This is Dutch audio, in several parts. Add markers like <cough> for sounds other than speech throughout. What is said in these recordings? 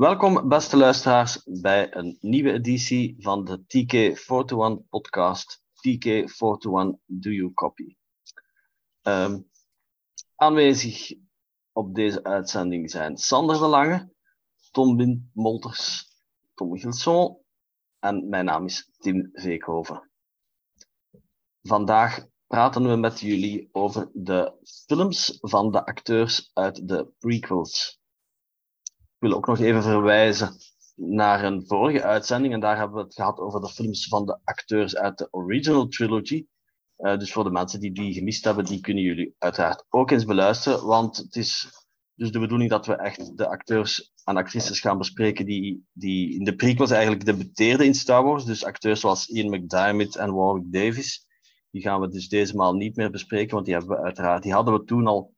Welkom, beste luisteraars, bij een nieuwe editie van de TK41 podcast. TK41 Do You Copy? Um, aanwezig op deze uitzending zijn Sander de Lange, Tom Bin Molters, Tom Gilson en mijn naam is Tim Veekhoven. Vandaag praten we met jullie over de films van de acteurs uit de prequels. Wil ook nog even verwijzen naar een vorige uitzending en daar hebben we het gehad over de films van de acteurs uit de original trilogy. Uh, dus voor de mensen die die gemist hebben, die kunnen jullie uiteraard ook eens beluisteren, want het is dus de bedoeling dat we echt de acteurs en actrices gaan bespreken die, die in de prequels eigenlijk debuteerden in Star Wars. Dus acteurs zoals Ian McDiarmid en Warwick Davis. Die gaan we dus deze maal niet meer bespreken, want die, hebben uiteraard, die hadden we toen al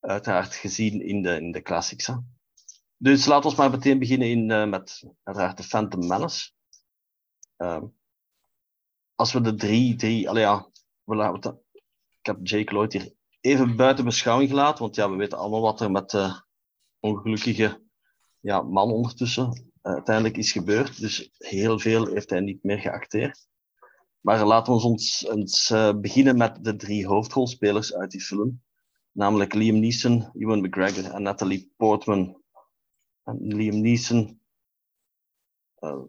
uiteraard gezien in de, in de classics. Dus laten we maar meteen beginnen in, uh, met uiteraard de Phantom Menace. Uh, als we de drie, drie, allee ja, we, ik heb Jake Lloyd hier even buiten beschouwing gelaten, want ja, we weten allemaal wat er met de ongelukkige ja, man ondertussen uh, uiteindelijk is gebeurd. Dus heel veel heeft hij niet meer geacteerd. Maar laten we ons eens beginnen met de drie hoofdrolspelers uit die film. Namelijk Liam Neeson, Ewan McGregor en Natalie Portman. En Liam Neeson. Uh,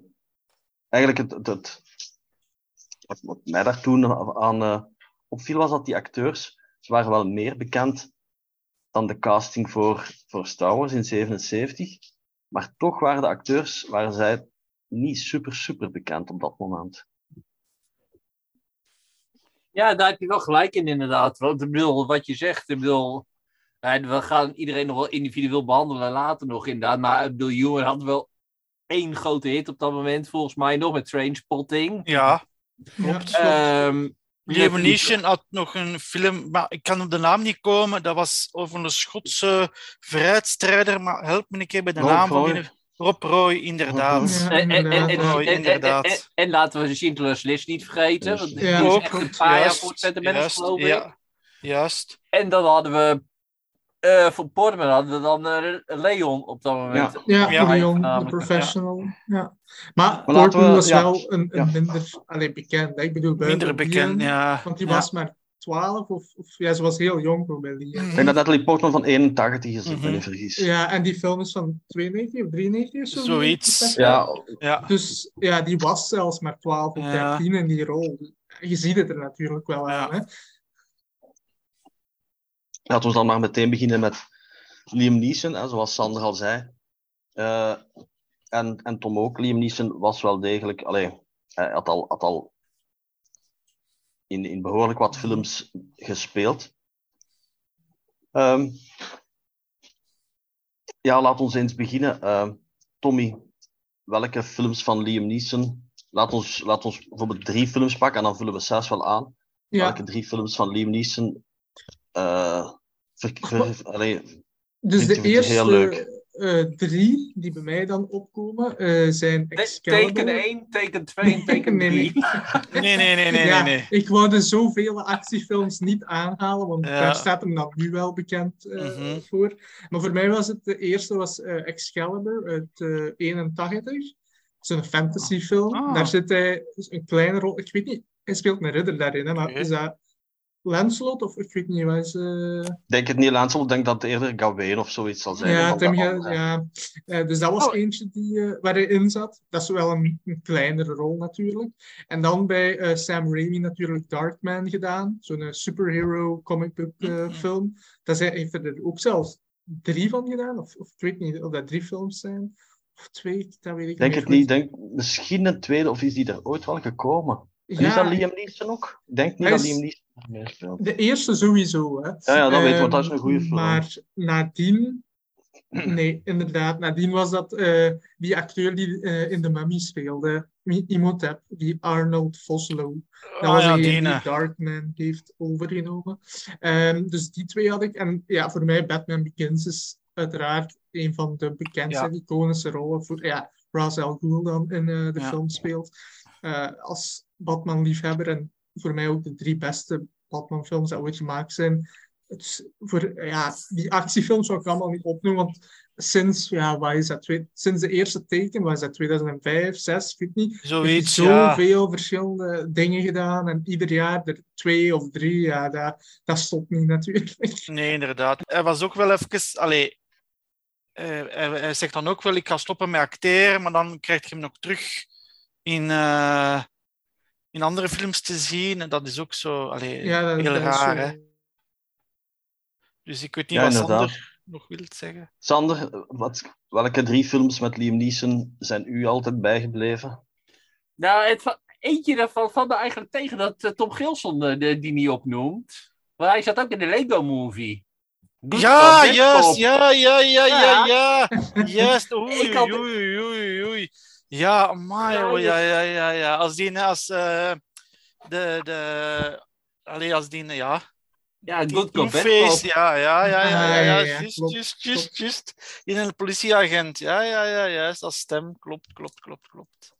eigenlijk het, het, het, wat mij daar toen aan uh, opviel was dat die acteurs ze waren wel meer bekend dan de casting voor, voor Star Wars in 77. Maar toch waren de acteurs waren zij niet super, super bekend op dat moment. Ja, daar heb je wel gelijk in, inderdaad. Want ik bedoel, wat je zegt, ik bedoel, we gaan iedereen nog wel individueel behandelen later nog, inderdaad. Maar ik bedoel, Ewan had wel één grote hit op dat moment, volgens mij nog, met Trainspotting. Ja, klopt. Um, had nog een film, maar ik kan op de naam niet komen. Dat was over een Schotse vrijheidsstrijder, maar help me een keer bij de Rob naam. Roy. Van Rob Roy, inderdaad. En, laten we Schindler's List niet vergeten. Want die Ja, is ook, echt een paar jaar juist, voor het sentiment, juist, geloof ik. ja, juist. En dan hadden we eh voor Portman hadden we dan eh, Leon op dat moment. Ja, Ja, Leon, namelijk, Professional. Ja. Maar, Maar Portman we- was ja. wel een, een Ja. minder allee, bekend. Ik bedoel, Minder bekend, ja. Want die Ja. was maar 12 of, of ja, ze was heel jong voor bij Liam. Ik denk dat Natalie Portman van 81 is, als ik me Mhm. niet vergis. Ja, en die film is van 92 of 93 of zo. Zoiets. Ja, Ja, Dus ja, die was zelfs maar 12 of Ja. 13 in die rol. Je ziet het er natuurlijk wel Ja. aan. Hè? Laten we dan maar meteen beginnen met Liam Neeson, hè, zoals Sander al zei. Eh, en, en Tom ook. Liam Neeson was wel degelijk... Allee, hij had al, had al in, in behoorlijk wat films gespeeld. Ehm, ja, laat ons eens beginnen. Ehm, Tommy, welke films van Liam Neeson... Laat ons, laat ons bijvoorbeeld drie films pakken en dan vullen we zes wel aan. Ja, Welke drie films van Liam Neeson... eh ver, ver- allee, dus de eerste eh, drie die bij mij dan opkomen eh, zijn Excalibur. Teken 1, teken 2 en teken Nee, 3. nee. <laughs> nee, nee, nee, nee, ja, nee. nee. Ik wou dus zoveel actiefilms niet aanhalen, want Ja. daar staat hem dan nu wel bekend eh, Mhm. voor. Maar voor mij was het de eerste was eh, Excalibur uit eh 81. Het is een fantasyfilm. Ah. Daar zit hij dus een kleine rol. Ik weet niet, hij speelt een ridder daarin. Hè, maar is dat Lancelot of ik weet niet wat is. eh, Ik denk het niet Lancel, ik denk dat het eerder Gawain of zoiets zal zijn. ja, Tim, ja. Eh, dus dat was Oh. eentje die, eh, waar hij in zat. Dat is wel een, een kleinere rol natuurlijk. En dan bij eh, Sam Raimi natuurlijk Darkman gedaan. Zo'n eh, superhero comic book eh, Mhm. film. Dat hij, heeft er ook zelfs drie van gedaan. Of, of ik weet niet of dat drie films zijn. Of twee, dat weet ik Ik denk het niet. Denk misschien een tweede, of is die er ooit wel gekomen? Ja, is dat Liam Neeson ook? Ik denk niet Hij dat is- Liam Neeson meer speelt. De eerste sowieso. Hè. Ja, ja, dat weten we, Ehm, dat is een goede film. Maar nadien... <clears throat> Nee, inderdaad. Nadien was dat eh, die acteur die eh, in de Mummy speelde. Imhotep, die Arnold Vosloo. Dat Ah, was ja, die. Darkman heeft overgenomen. Ehm, dus die twee had ik. En ja, voor mij Batman Begins is uiteraard een van de bekendste Ja. iconische rollen. Voor, ja, Ra's al Ghul dan in eh, de Ja. film speelt. Eh, als Batman-liefhebber en voor mij ook de drie beste Batman-films die ooit gemaakt zijn. Voor, ja, die actiefilms zou ik allemaal niet opnoemen, want sinds, ja, wat is dat, sinds de eerste teken, wat is dat, 2005, 6, weet niet, Zoiets, ja. zoveel verschillende dingen gedaan en ieder jaar er twee of drie, ja, dat, dat stopt niet natuurlijk. Nee, inderdaad. Hij was ook wel even... Allee, eh, hij, hij zegt dan ook wel, ik ga stoppen met acteren, maar dan krijg je hem nog terug in, eh, in andere films te zien. En dat is ook zo allee, Ja, dat, heel dat raar. zo. Hè? Dus ik weet niet Ja, wat inderdaad. Sander nog wil zeggen. Sander, wat, welke drie films met Liam Neeson zijn u altijd bijgebleven? Nou, het, eentje daarvan valt me eigenlijk tegen dat eh, Tom Gilson eh, de, die niet opnoemt. Maar hij zat ook in de Lego Movie. Good Ja, juist. Ja, ja, ja, ja, ja. Juist. <laughs> Oei, oei, oei, oei. Ja, amai, Ja, oh, ja, ja, ja, ja. Als die, als eh, de, de, allee, als die, ja, Ja, Good Cop, Cop. ja, ja, ja, ja, ja, Ah, ja, ja, ja, juist, juist, juist, juist. In een politieagent, ja, ja, ja, juist, als stem, klopt, klopt, klopt, klopt.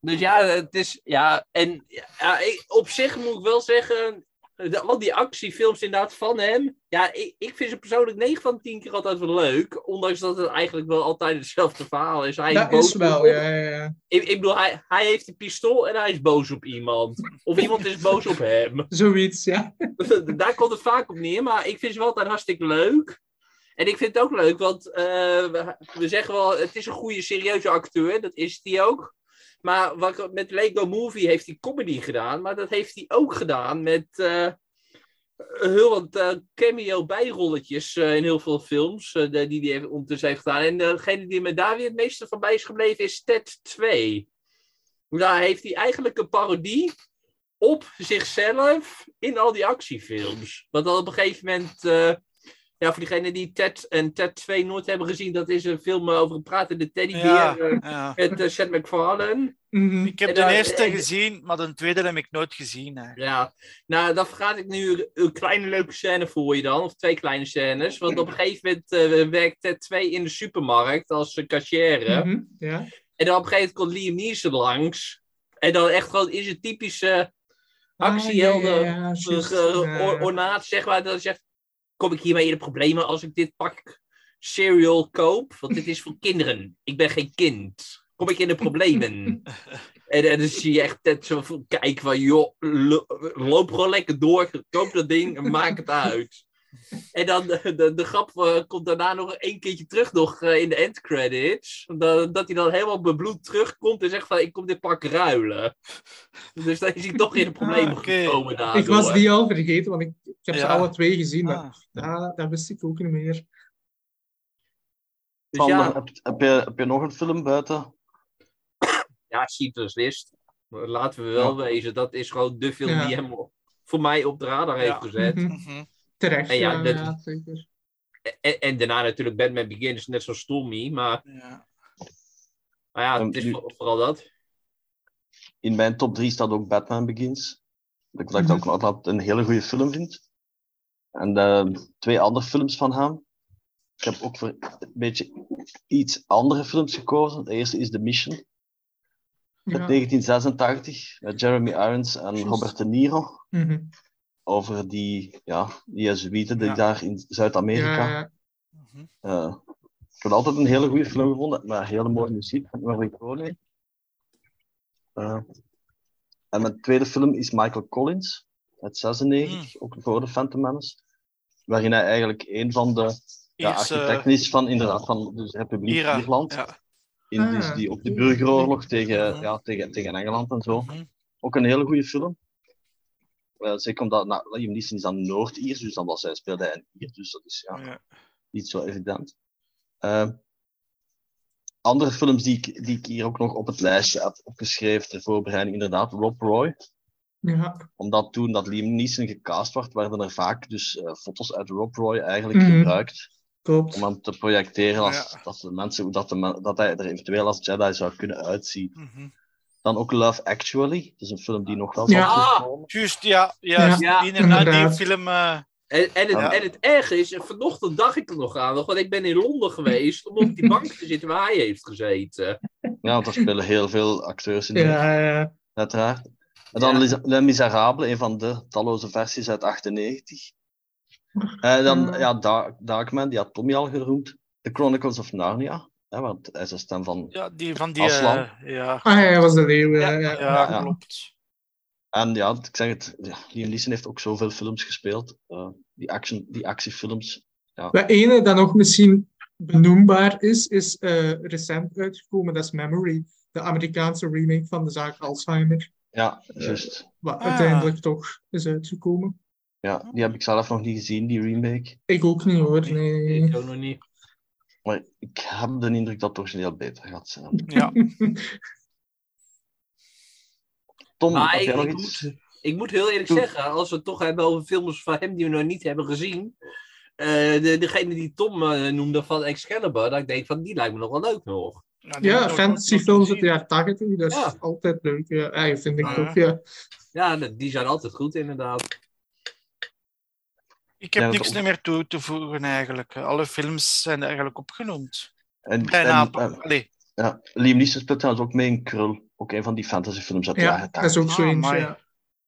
Dus ja, het is. Ja, en ja, ik, op zich moet ik wel zeggen. De, al die actiefilms inderdaad van hem. Ja, ik, ik vind ze persoonlijk 9 van 10 keer altijd wel leuk. Ondanks dat het eigenlijk wel altijd hetzelfde verhaal is. Hij Dat boos is wel, ja, ja, ja. Ik, ik bedoel, hij, hij heeft een pistool en hij is boos op iemand. Of iemand is boos op hem. <laughs> Zoiets, ja. <laughs> Daar komt het vaak op neer, maar ik vind ze wel altijd hartstikke leuk. En ik vind het ook leuk, want eh, we, we zeggen wel, het is een goede, serieuze acteur. Dat is hij ook. Maar wat, met Lego Movie heeft hij comedy gedaan, maar dat heeft hij ook gedaan met eh, heel wat eh, cameo bijrolletjes eh, in heel veel films die hij ondertussen heeft gedaan. En degene die me daar weer het meeste van bij is gebleven is Ted 2. Daar heeft hij eigenlijk een parodie op zichzelf in al die actiefilms. Want op een gegeven moment, ja, voor diegenen die Ted en Ted 2 nooit hebben gezien, dat is een film over een pratende teddybeer Ja, eh, ja. met eh, Seth MacFarlane. Mhm. Ik heb En de eerste en- gezien, maar de tweede heb ik nooit gezien. Eigenlijk. Ja, nou, dan vergaat ik nu een kleine leuke scène voor je dan, of twee kleine scènes. Want op een gegeven moment eh, werkt Ted 2 in de supermarkt als cashier. Mhm, Ja. En dan op een gegeven moment komt Liam Neeson langs. En dan echt gewoon in zijn typische actiehelden. Ah, ja, ja, ja, or- ornaat, zeg maar. Dat hij zegt, kom ik hiermee in de problemen als ik dit pak cereal koop? Want dit is voor <laughs> kinderen. Ik ben geen kind. Kom ik in de problemen? <laughs> en, en dan zie je echt net zo van, kijk van, joh, lo- loop gewoon lekker door. Koop dat ding en maak het uit. <laughs> En dan de, de, de grap eh, komt daarna nog een keertje terug nog eh, in de end credits. Dat, dat hij dan helemaal bebloed terugkomt en zegt van ik kom dit pak ruilen. <laughs> Dus dan is hij toch in de problemen Ah, gekomen daardoor. Ik was die al vergeten, want ik, ik heb ze Ja. alle twee gezien. Maar Ah. dat, dat wist ik ook niet meer. Dus Sander, ja, heb, heb, je, heb je nog een film buiten? ja, Schindler's List. Laten we wel wezen, dat is gewoon de film Ja. die hem voor mij op de radar heeft Ja. gezet. Mhm. Terecht, En ja, ja, zeker. En, en daarna natuurlijk Batman Begins, net zoals Stormy. Maar, Ja. maar ja, het is nu- vooral dat. In mijn top 3 staat ook Batman Begins. Dat ik dat ik Mhm. ook nog altijd een hele goede film vind. En de twee andere films van hem. Ik heb ook voor een beetje iets andere films gekozen. De eerste is The Mission uit Ja. 1986 met Jeremy Irons en. Robert De Niro. Mhm. Over die, ja, die Jezuïeten die Ja. daar in Zuid-Amerika. Ja, ja. Eh, ik heb altijd een hele goede film gevonden, met hele mooie muziek van Morricone. Eh en mijn tweede film is Michael Collins, uit 96, ook voor de Phantom Menace. Waarin hij eigenlijk een van de ja, architecten is van, inderdaad, van de Republiek Ira, Ierland. Ja. In, dus die, op de burgeroorlog tegen, Mhm. ja, tegen, tegen Engeland en zo. Mhm. Ook een hele goede film. Eh, zeker omdat nou, Liam Neeson is dan Noord-Iers, dus dan was hij, speelde hij een Ier, dus dat is ja, Ja. niet zo evident. Eh, andere films die ik, die ik hier ook nog op het lijstje heb opgeschreven ter voorbereiding, inderdaad, Rob Roy. Ja. Omdat toen dat Liam Neeson gecast werd, werden er vaak dus eh, foto's uit Rob Roy eigenlijk Mhm. gebruikt klopt. om hem te projecteren als Ja. dat de mensen, hoe dat, de, dat hij er eventueel als Jedi zou kunnen uitzien. Mhm. Dan ook Love Actually, dat is een film die nog wel Ja. zal Ah! terugkomen. Juist, ja. Juist. Ja, die, inderdaad, die film... eh, En, en, het, Ja. en het erge is, vanochtend dacht ik er nog aan, nog, want ik ben in Londen geweest om op die bank te zitten waar hij heeft gezeten. Ja, want er spelen heel veel acteurs in. Ja, ja. Uiteraard. En dan Ja. Les, Les Miserables, een van de talloze versies uit 98. En dan, Ah. ja, Dark, Darkman, die had Tommy al genoemd. The Chronicles of Narnia. Hè, want hij is de stem van... Ja, die van die... Aslan. eh, ja, Ah, ja, hij was de leeuw. Ja, Ja, ja, ja, Ja. klopt. En ja, ik zeg het, ja, Liam Neeson heeft ook zoveel films gespeeld. eh, die, action, die actiefilms. Wat ene dat nog misschien benoembaar is, is eh, recent uitgekomen. Dat is Memory, de Amerikaanse remake van de zaak Alzheimer. Ja, juist. Wat Ah. uiteindelijk toch is uitgekomen. Ja, die heb ik zelf nog niet gezien, die remake. Ik ook niet hoor, nee. Ik ook nog niet. Maar ik heb de indruk dat het origineel beter gaat zijn. Ja. <laughs> Tom, Maar heb ik, jij nog ik iets? moet, ik moet heel eerlijk zeggen, als we het toch hebben over films van hem die we nog niet hebben gezien. eh, de, degene die Tom eh, noemde van Excalibur, dat ik denk van die lijkt me nog wel leuk nog. Ja, fantasyfilms nog uit de jaren 80, dat is Ja. altijd leuk. Ja, vind ik toch, ja. Die zijn altijd goed inderdaad. Ik heb Ja, niks meer toe te voegen eigenlijk. Alle films zijn eigenlijk opgenoemd. En, Bijna. en, en- ja, Liam Neeson speelt trouwens ook mee in Krul. Ook een van die fantasyfilms uit de Ja, jaren dat is 80. ook zo Ah, eentje, amai.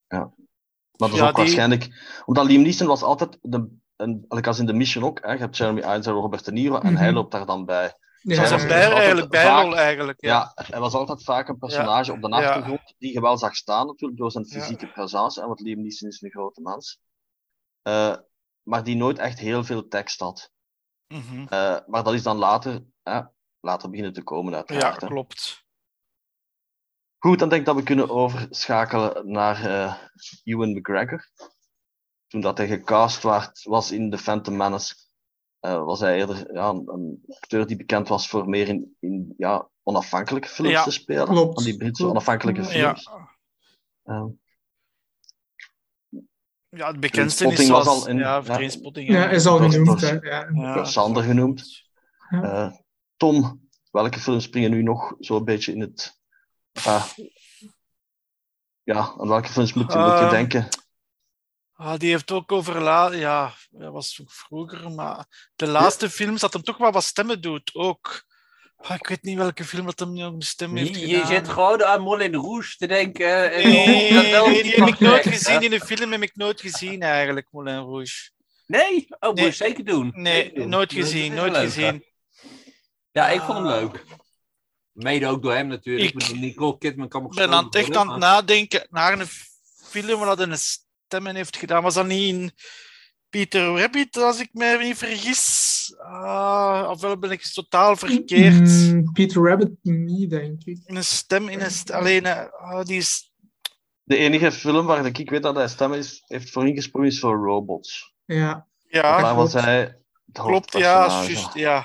ja. Maar dat is Ja, ook die- waarschijnlijk... Omdat Liam Neeson was altijd... De, en, als in de Mission ook. Hè, je hebt Jeremy Irons en Robert De Niro. En Mhm. hij loopt daar dan bij. Ja, dat is Ja, een bij, eigenlijk, bijrol eigenlijk. Ja. Ja. hij was altijd vaak een personage op de Ja. achtergrond. Die je wel zag staan natuurlijk. Door zijn Ja. fysieke presence. Hè, want Liam Neeson is een grote mens. Eh, maar die nooit echt heel veel tekst had. Mhm. Eh, maar dat is dan later... Hè, later beginnen te komen ja, uiteraard. hè. klopt. Goed, dan denk ik dat we kunnen overschakelen naar eh Ewan McGregor. Toen dat hij gecast werd, was in The Phantom Menace, eh, was hij eerder ja, een, een acteur die bekend was voor meer in, in ja, onafhankelijke films Ja, te spelen. klopt, Van die Britse onafhankelijke Ja. films. Ja. Ja, het bekendste is was al in- ja, ja. Trainspotting, Ja, is al genoemd. Ja. Door Sander genoemd. Ja. Eh, Tom, welke films springen nu nog zo'n beetje in het... ah, ja, aan welke films moet je, moet je Ehm, denken? Ah, die heeft ook over... Ja, dat was ook vroeger, maar de laatste films dat hem toch wel wat stemmen doet, ook. Ah, ik weet niet welke film dat hem nu een stem heeft Je, gedaan. je zit gewoon aan Moulin Rouge te denken. En Nee, dat wel nee, die heb ik nooit gezien. hè? In de film heb ik nooit gezien eigenlijk, Moulin Rouge. Nee? Oh, moet Nee. je zeker doen. Nee, Zeker doen. nooit gezien, nooit leuk, gezien. Ja, ik vond hem Ah. leuk. Mede ook door hem natuurlijk. Ik- Nicole Kidman kan me Ik ben aan het echt aan het nadenken naar een film waar dat een stemmen heeft gedaan. Was dat niet in Peter Rabbit, als ik me niet vergis? Ah, ofwel ben ik totaal verkeerd. Mm, Peter Rabbit niet, denk ik. In een stem, in een st- alleen, eh, ah, die is... De enige film waar ik weet dat hij stem is, heeft voor ingesprongen is voor Robots. Ja, Ja, Daar was klopt. hij het klopt, ja, juist, ja.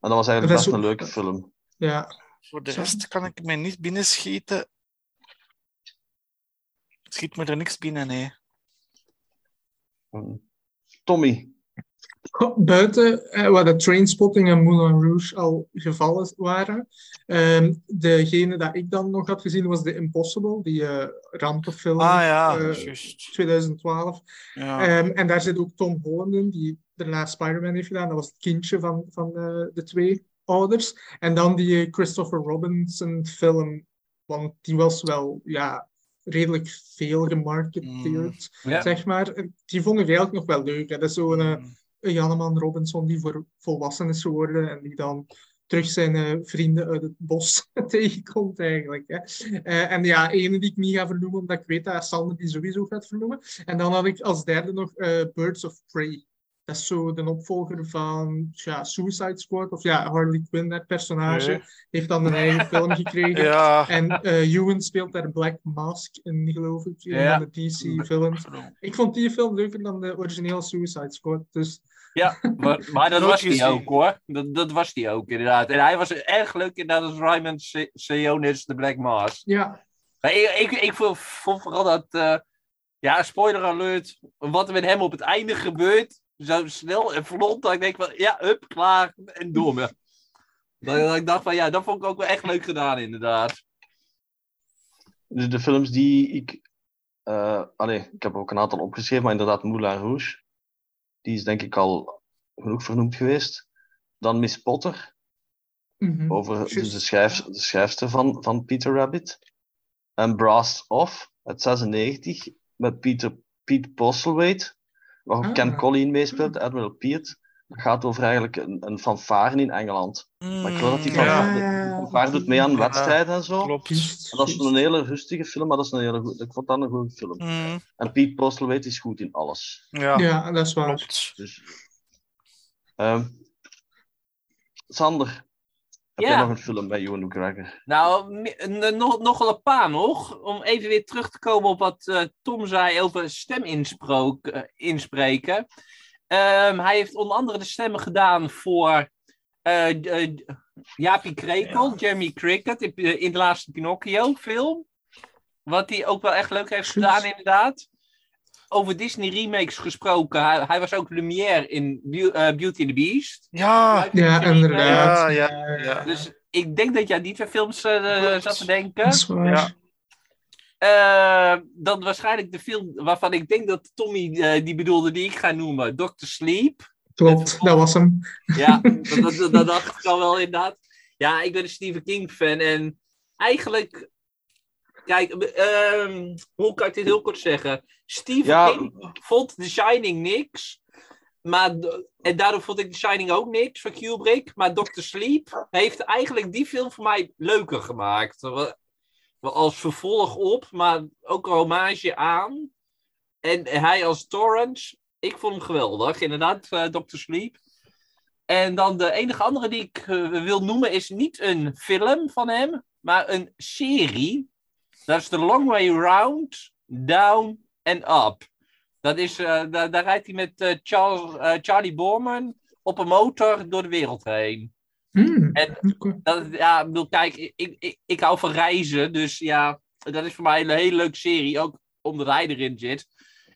En dat was eigenlijk best een leuke film. ja. Voor de rest kan ik me niet binnenschieten. Schiet me er niks binnen, nee. Tommy, Buiten eh, waar de Trainspotting en Moulin Rouge al gevallen waren, ehm, degene dat ik dan nog had gezien was The Impossible, die eh, rampenfilm Ah ja, eh, juist. 2012. Ja. Ehm, en daar zit ook Tom Holland in, die daarna Spider-Man heeft gedaan. Dat was het kindje van, van eh, de twee ouders. En dan die eh, Christopher Robinson film, want die was wel ja, redelijk veel gemarketeerd, Ja. zeg maar. Die vond ik eigenlijk nog wel leuk. Hè. Dat is zo'n Mm. een Janneman Robinson die voor volwassen is geworden en die dan terug zijn eh, vrienden uit het bos <laughs> tegenkomt eigenlijk. Hè. Eh, en ja, ene die ik niet ga vernoemen, omdat ik weet dat Sander die sowieso gaat vernoemen. En dan had ik als derde nog Birds of Prey. Dat is zo de opvolger van ja, Suicide Squad, of ja, Harley Quinn, dat personage, Nee. heeft dan een eigen film <laughs> gekregen. Ja. En eh Ewan speelt daar Black Mask in, geloof ik, in Ja. de DC-films. Ik vond die film leuker dan de originele Suicide Squad. Dus Ja, maar, maar dat was gezien. ook hoor. Dat, dat was hij ook inderdaad. En hij was erg leuk inderdaad als Raymond Se- Seonis, de Black Mask. ja, Maar ik, ik, ik vond, vond vooral dat, eh, ja, spoiler alert, wat er met hem op het einde gebeurt, zo snel en vlot, dat ik denk van, ja, hup, klaar, en door me. Dat, dat ik dacht van, ja, dat vond ik ook wel echt leuk gedaan, inderdaad. de, de films die ik... eh allee, ik heb ook een aantal opgeschreven, maar inderdaad Moulin Rouge. Die is denk ik al genoeg vernoemd geweest. Dan Miss Potter, mhm. over dus de, schrijf, de schrijfster van, van Peter Rabbit. En Brass Off, uit 96, met Peter, Pete Postlethwaite, waar ook Ah. Ken Collin meespeelt, Admiral Peart. Dat gaat over eigenlijk een, een fanfare in Engeland. Maar ik geloof dat die Mm, ja, fanfare, de fanfare doet mee aan Ja. wedstrijden en zo. klopt. En dat is een hele rustige film, maar dat is een hele goed, ik vond dat een goede film. Mm, En Pete Postlethwaite is goed in alles. ja, Ja, dat is waar. klopt. Dus, ehm, Sander, heb Ja. jij nog een film bij Ewan McGregor? Nou, nog, nog wel een paar nog. Om even weer terug te komen op wat eh, Tom zei over steminsprook, eh, inspreken. Ehm, hij heeft onder andere de stemmen gedaan voor eh, eh, Jaapie Krekel, Jeremy Cricket in, in de laatste Pinocchio-film. Wat hij ook wel echt leuk heeft gedaan, inderdaad. Over Disney remakes gesproken. Hij, hij was ook Lumière in eh, Beauty and the Beast. Ja, Ja, inderdaad. Ja, ja, ja. Dus ik denk dat jij die twee films eh, Klopt. zat te denken. Dat is waar. Ja. Eh, dan waarschijnlijk de film waarvan ik denk dat Tommy eh, die bedoelde, die ik ga noemen, Dr. Sleep. Klopt, dat was hem. Ja, dat, <laughs> dat, dat, dat dacht ik al wel inderdaad. Ja, ik ben een Stephen King fan en eigenlijk, kijk, ehm, hoe kan ik dit heel kort zeggen? Ja. King vond The Shining niks. Maar, en daardoor vond ik The Shining ook niks van Kubrick. Maar Dr. Sleep heeft eigenlijk die film voor mij leuker gemaakt. Als vervolg op, maar ook een hommage aan. En hij als Torrance, ik vond hem geweldig. Inderdaad, eh, Dr. Sleep. En dan de enige andere die ik eh, wil noemen is niet een film van hem, maar een serie. Dat is The Long Way Round, Down and Up. Dat is, eh, daar, daar rijdt hij met eh, Charles, eh, Charlie Borman op een motor door de wereld heen. Hmm, En-. Dat, ja, ik bedoel, kijk, ik, ik, ik, hou van reizen, dus ja, dat is voor mij een hele leuke serie, ook omdat hij erin zit.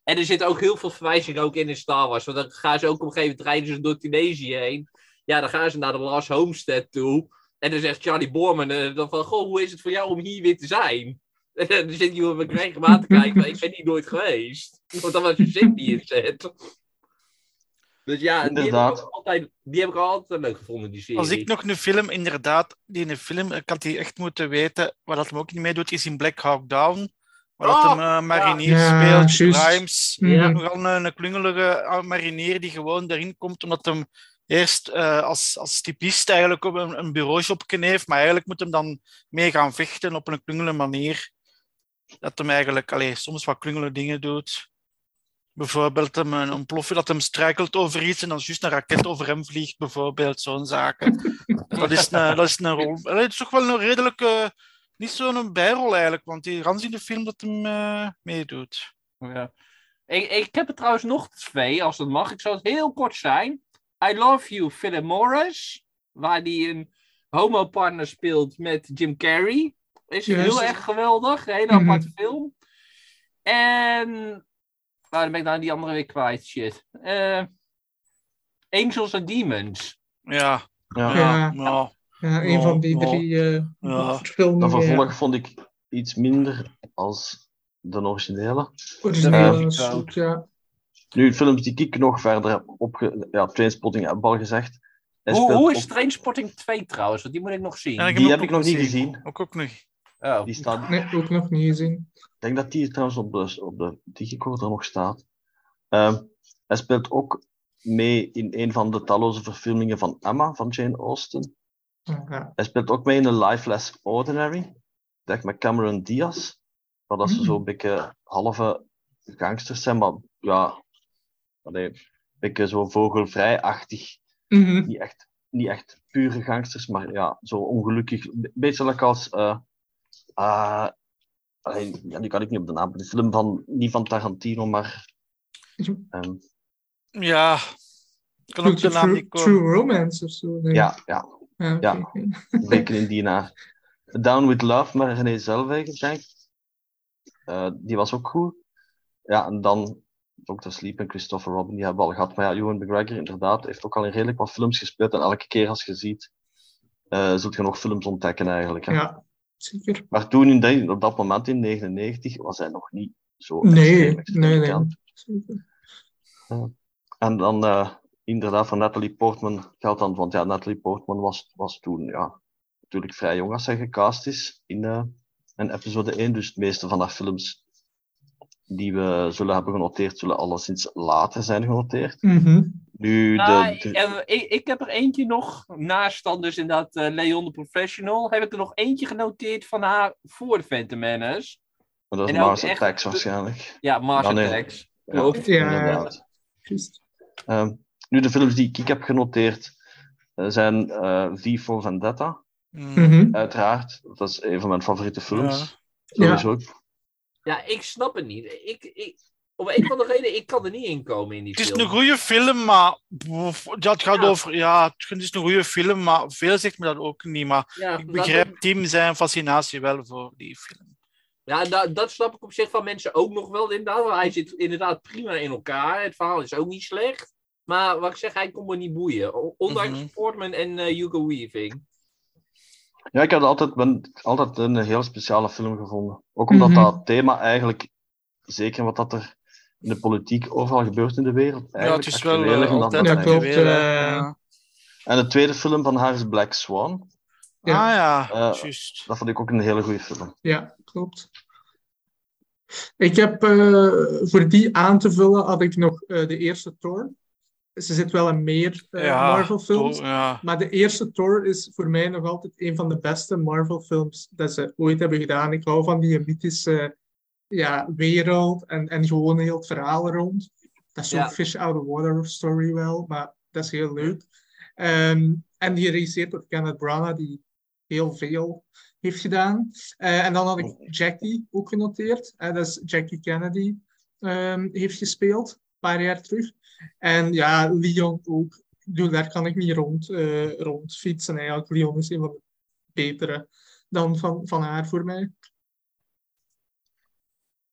En er zitten ook heel veel verwijzingen ook in in Star Wars, want dan gaan ze ook op een gegeven moment rijden ze door Tunesië heen. Ja, dan gaan ze naar de Last Homestead toe. En dan zegt Charlie Borman dan van, goh, hoe is het voor jou om hier weer te zijn? <laughs> En dan zit regelmatig te kijken, maar ik ben hier nooit geweest. Want dan was je zin die in zet. Dus ja, die heb, ik altijd, die heb ik altijd leuk gevonden, die serie. Als ik nog een film, inderdaad, die in een film, ik had die echt moeten weten, waar dat hem ook niet meedoet, is in Black Hawk Down. Waar dat Oh, hem eh, marinier ja. speelt, Ja, juist. Grimes. Ja. Mhm. Nogal een, een klungelige eh, marinier die gewoon erin komt, omdat hem eerst eh, als, als typist eigenlijk op een, een bureaujobje heeft, maar eigenlijk moet hem dan mee gaan vechten op een klungelige manier. Dat hem eigenlijk allee, soms wat klungelige dingen doet. Bijvoorbeeld hem een ontploffen dat hem struikelt over iets en dan juist een raket over hem vliegt, bijvoorbeeld, zo'n zaken. dat, is een, dat is een rol. Allee, het is toch wel een redelijke, niet zo'n bijrol eigenlijk, want die gans in de film dat hem eh, meedoet. Ja. Ik, ik heb er trouwens nog twee, als dat mag. Ik zal het heel kort zijn. I Love You, Philip Morris. Waar die een homo-partner speelt met Jim Carrey. Is heel erg geweldig. Een hele Mhm. aparte film. En... Waar dan ben ik nou die andere weer kwijt? Shit. Eh, Angels and Demons. Ja, Ja. ja, Ja. ja. Ja, een van die drie eh Ja. verfilmingen. Dat ja. vervolg vond ik iets minder als de originele. Origineel Ja. is goed, ja. Nu, films die ik nog verder heb opge... Ja, Trainspotting heb ik al gezegd. Hij Hoe, hoe is Trainspotting 2 trouwens? Want die moet ik nog zien. Ja, ik Die heb ik nog niet gezien. gezien. Ook, ook nog. Oh. Die staat... Nee, ook nog niet gezien. Ik denk dat die trouwens op de, op de digicorder nog staat. Ehm, hij speelt ook mee in een van de talloze verfilmingen van Emma, van Jane Austen. Ja. Hij speelt ook mee in A Life Less Ordinary. Dat met Cameron Diaz. Waar dat ze Hmm. zo'n beetje halve gangsters zijn, maar ja, allee, een beetje zo vogelvrij-achtig. Mhm. Niet echt, niet echt pure gangsters, maar ja, zo ongelukkig. Een beetje als. eh ah, allee, ja, nu kan ik niet op de naam. De film van, niet van Tarantino, maar. ehm, Ja, ik kan ook de True, naam niet komen. True Romance of zo. nee. ja, ja, ja. een beetje in die. Down with Love, maar René Zellweger, denk ik. Eh, die was ook goed. Ja, en dan Dr. Sleep en Christopher Robin, die hebben we al gehad. Maar ja, Ewan McGregor, inderdaad, heeft ook al in redelijk wat films gespeeld. En elke keer als je ziet, eh zult je nog films ontdekken eigenlijk. Hè. Ja, zeker. Maar toen, in die- op dat moment in 99, was hij nog niet zo Nee, extreem, nee, nee. En dan eh, inderdaad van Natalie Portman geldt dan, want ja, Natalie Portman was, was toen ja, natuurlijk vrij jong als zij gecast is in, eh, in episode 1. Dus het meeste van haar films die we zullen hebben genoteerd, zullen alleszins later zijn genoteerd. Mhm. Nu, Nou, de, de- eh, ik, ik heb er eentje nog, naast dan dus inderdaad eh, Leon de Professional, heb ik er nog eentje genoteerd van haar voor de Phantom Menace. maar dat is Mars echt- Attacks waarschijnlijk. Ja, Mars Ja, nee. Attacks. Ja. Ehm, nu, de films die ik heb genoteerd eh, zijn eh V for Vendetta. Mhm. uiteraard. Dat is een van mijn favoriete films. Ja. Sowieso. Ja, ik snap het niet. Ik, ik, om een van de redenen, ik kan er niet in komen in die Het is film. een goede film, maar ja, het gaat Ja. over. Ja, het is een goede film, maar veel zegt me dat ook niet. Maar ja, ik dat- begrijp Tim zijn fascinatie wel voor die film. Ja, dat, dat snap ik op zich van mensen ook nog wel inderdaad. Want hij zit inderdaad prima in elkaar. Het verhaal is ook niet slecht. Maar wat ik zeg, hij kon me niet boeien. Ondanks Mhm. Portman en eh, Hugo Weaving. Ja, ik heb altijd, ben altijd een heel speciale film gevonden. Ook omdat Mhm. dat thema eigenlijk, zeker wat dat er in de politiek overal gebeurt in de wereld, Ja, het is wel dan altijd Ja, klopt, eh. Ja. En de tweede film van haar is Black Swan. Ja. Ah ja, juist. Dat vond ik ook een hele goede film. Ja, klopt. Ik heb eh, voor die aan te vullen had ik nog eh, de eerste Thor. Ze zit wel in meer eh, ja, Marvel-films. ja. Maar de eerste Thor is voor mij nog altijd een van de beste Marvel-films dat ze ooit hebben gedaan. Ik hou van die mythische ja, wereld en, en gewoon heel het verhaal er rond. Dat is zo'n Ja. fish out of water story wel, maar dat is heel leuk. Ehm, en die geregisseerd door Kenneth Branagh, die heel veel heeft gedaan. Eh, en dan had ik Jackie ook genoteerd. Eh, dat is Jackie Kennedy ehm, heeft gespeeld, een paar jaar terug. En ja, Leon ook. Bedoel, daar kan ik niet rond, eh, rond fietsen. Eigenlijk. Leon is een van de betere dan van, van haar voor mij.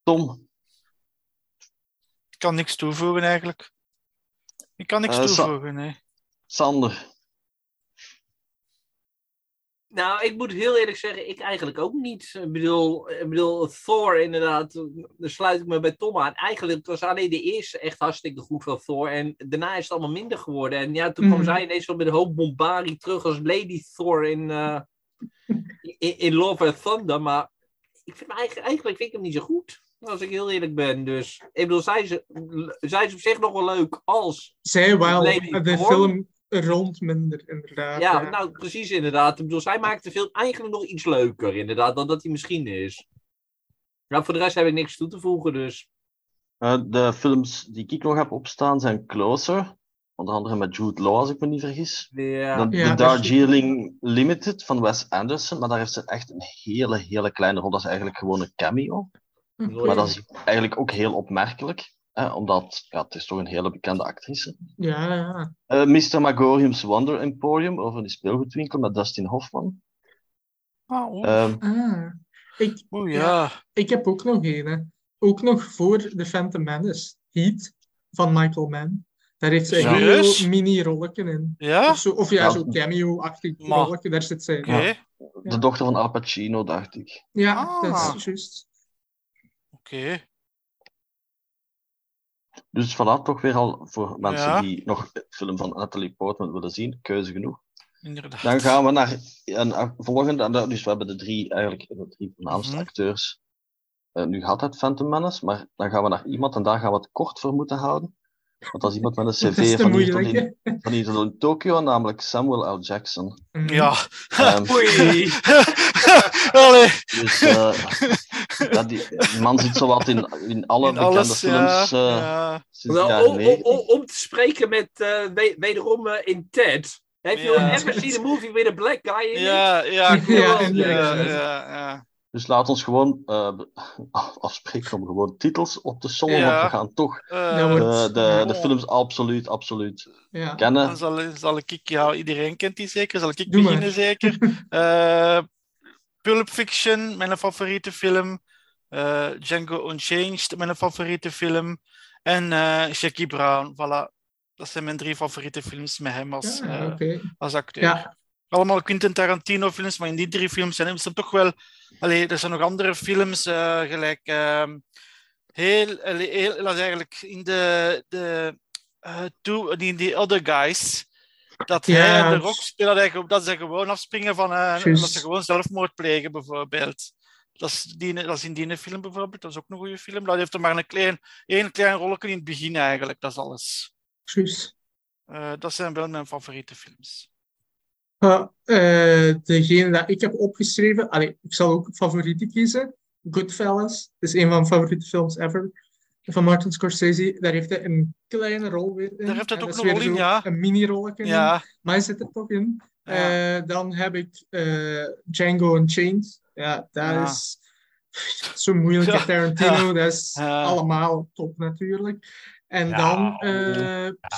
Tom, Ik kan niks toevoegen eigenlijk. Ik kan niks Eh, toevoegen, nee. Sander. Nou, ik moet heel eerlijk zeggen, ik eigenlijk ook niet. Ik bedoel, ik bedoel Thor inderdaad, daar sluit ik me bij Tom aan. Eigenlijk het was alleen de eerste echt hartstikke goed van Thor. En daarna is het allemaal minder geworden. En ja, toen kwam Mhm. zij ineens wel met een hoop bombardie terug als Lady Thor in, eh, in, in Love and Thunder. Maar ik vind eigenlijk, eigenlijk vind ik hem niet zo goed. Als ik heel eerlijk ben. Dus ik bedoel, zij is, zij is op zich nog wel leuk als Zij wel, de film rond minder, inderdaad. Ja, nou precies inderdaad. Ik bedoel, zij maakt de film eigenlijk nog iets leuker inderdaad dan dat hij misschien is. Nou, voor de rest heb ik niks toe te voegen, dus. Eh, de films die ik nog heb opstaan zijn Closer. Onder andere met Jude Law, als ik me niet vergis. Ja. De, Ja, de dat is- Darjeeling Limited van Wes Anderson. Maar daar heeft ze echt een hele, hele kleine rol. Dat is eigenlijk gewoon een cameo. Maar dat is eigenlijk ook heel opmerkelijk. Hè, omdat ja, het is toch een hele bekende actrice. Ja, ja. Eh Mr. Magorium's Wonder Emporium, over die speelgoedwinkel met Dustin Hoffman. Ah, oeh. Ehm, Ah, ik, Oeh, ja. ja. ik heb ook nog een. hè. Ook nog voor The Phantom Menace. Heat van Michael Mann. Daar heeft zij een heel mini-rolletje in. Ja? Of, zo, of ja, Ja. zo'n cameo-achtig rolletje, daar zit zij. Ja, De dochter van Al Pacino, dacht ik. dat Ah. is juist. Oké. Dus voilà, toch weer al voor mensen Ja. die nog de film van Natalie Portman willen zien, keuze genoeg. Inderdaad. Dan gaan we naar een volgende. Dus we hebben de drie, eigenlijk de drie voornaamste Mhm. acteurs eh, nu gehad uit Phantom Menace, maar dan gaan we naar iemand en daar gaan we het kort voor moeten houden. Want dat is iemand met een <laughs> cv van hier, tot in, <laughs> van hier tot in Tokio, namelijk Samuel L. Jackson. Ja. Ehm, <laughs> Oei. Allee. dus eh, ja, die, die man zit zowat in, in alle In bekende alles, films ja. eh, om, om, 90. om, om te spreken met uh, we- wederom eh, in Ted. Have you Ja. ever seen a movie with a black guy in it? Ja, ja, Ja, ja, ja, ja, ja. Dus laat ons gewoon eh, <laughs> afspreken om gewoon titels op te sommen, Ja. want we gaan toch Eh, Dat de, de, de films absoluut, absoluut Ja. kennen. Dan zal, zal ik, ja, iedereen kent die zeker, zal ik Doe maar. beginnen zeker. <laughs> Pulp Fiction, mijn favoriete film. Eh, Django Unchanged, mijn favoriete film. En eh Jackie Brown, voilà. Dat zijn mijn drie favoriete films met hem als, Ja, eh, als acteur. Ja. Allemaal Quentin Tarantino films, maar in die drie films zijn er toch wel... Allee, er zijn nog andere films, gelijk... ehm, heel, heel... Dat is eigenlijk in de... de die, die Other Guys... Dat Ja, hij en de het- rock spelen, dat, ze gewoon afspringen van... eh, Juist. dat ze gewoon zelfmoord plegen, bijvoorbeeld. Dat is, die, dat is in die film bijvoorbeeld, dat is ook een goede film. Dat heeft er maar een klein, één klein rolletje in het begin eigenlijk, dat is alles. Juist. Eh, dat zijn wel mijn favoriete films. Ja, eh, degene dat ik heb opgeschreven, allee, ik zal ook favorieten kiezen. Goodfellas, dat is een van mijn favoriete films ever. Van Martin Scorsese, daar heeft hij een kleine rol weer in. Daar heeft hij ook weer in, ja. Een mini-rolletje in, Ja, maar hij zit er toch in. ja. Eh, dan heb ik eh, Django Unchained. Ja, dat Ja. is zo moeilijk. Tarantino, dat is allemaal top natuurlijk. En Ja, dan... eh,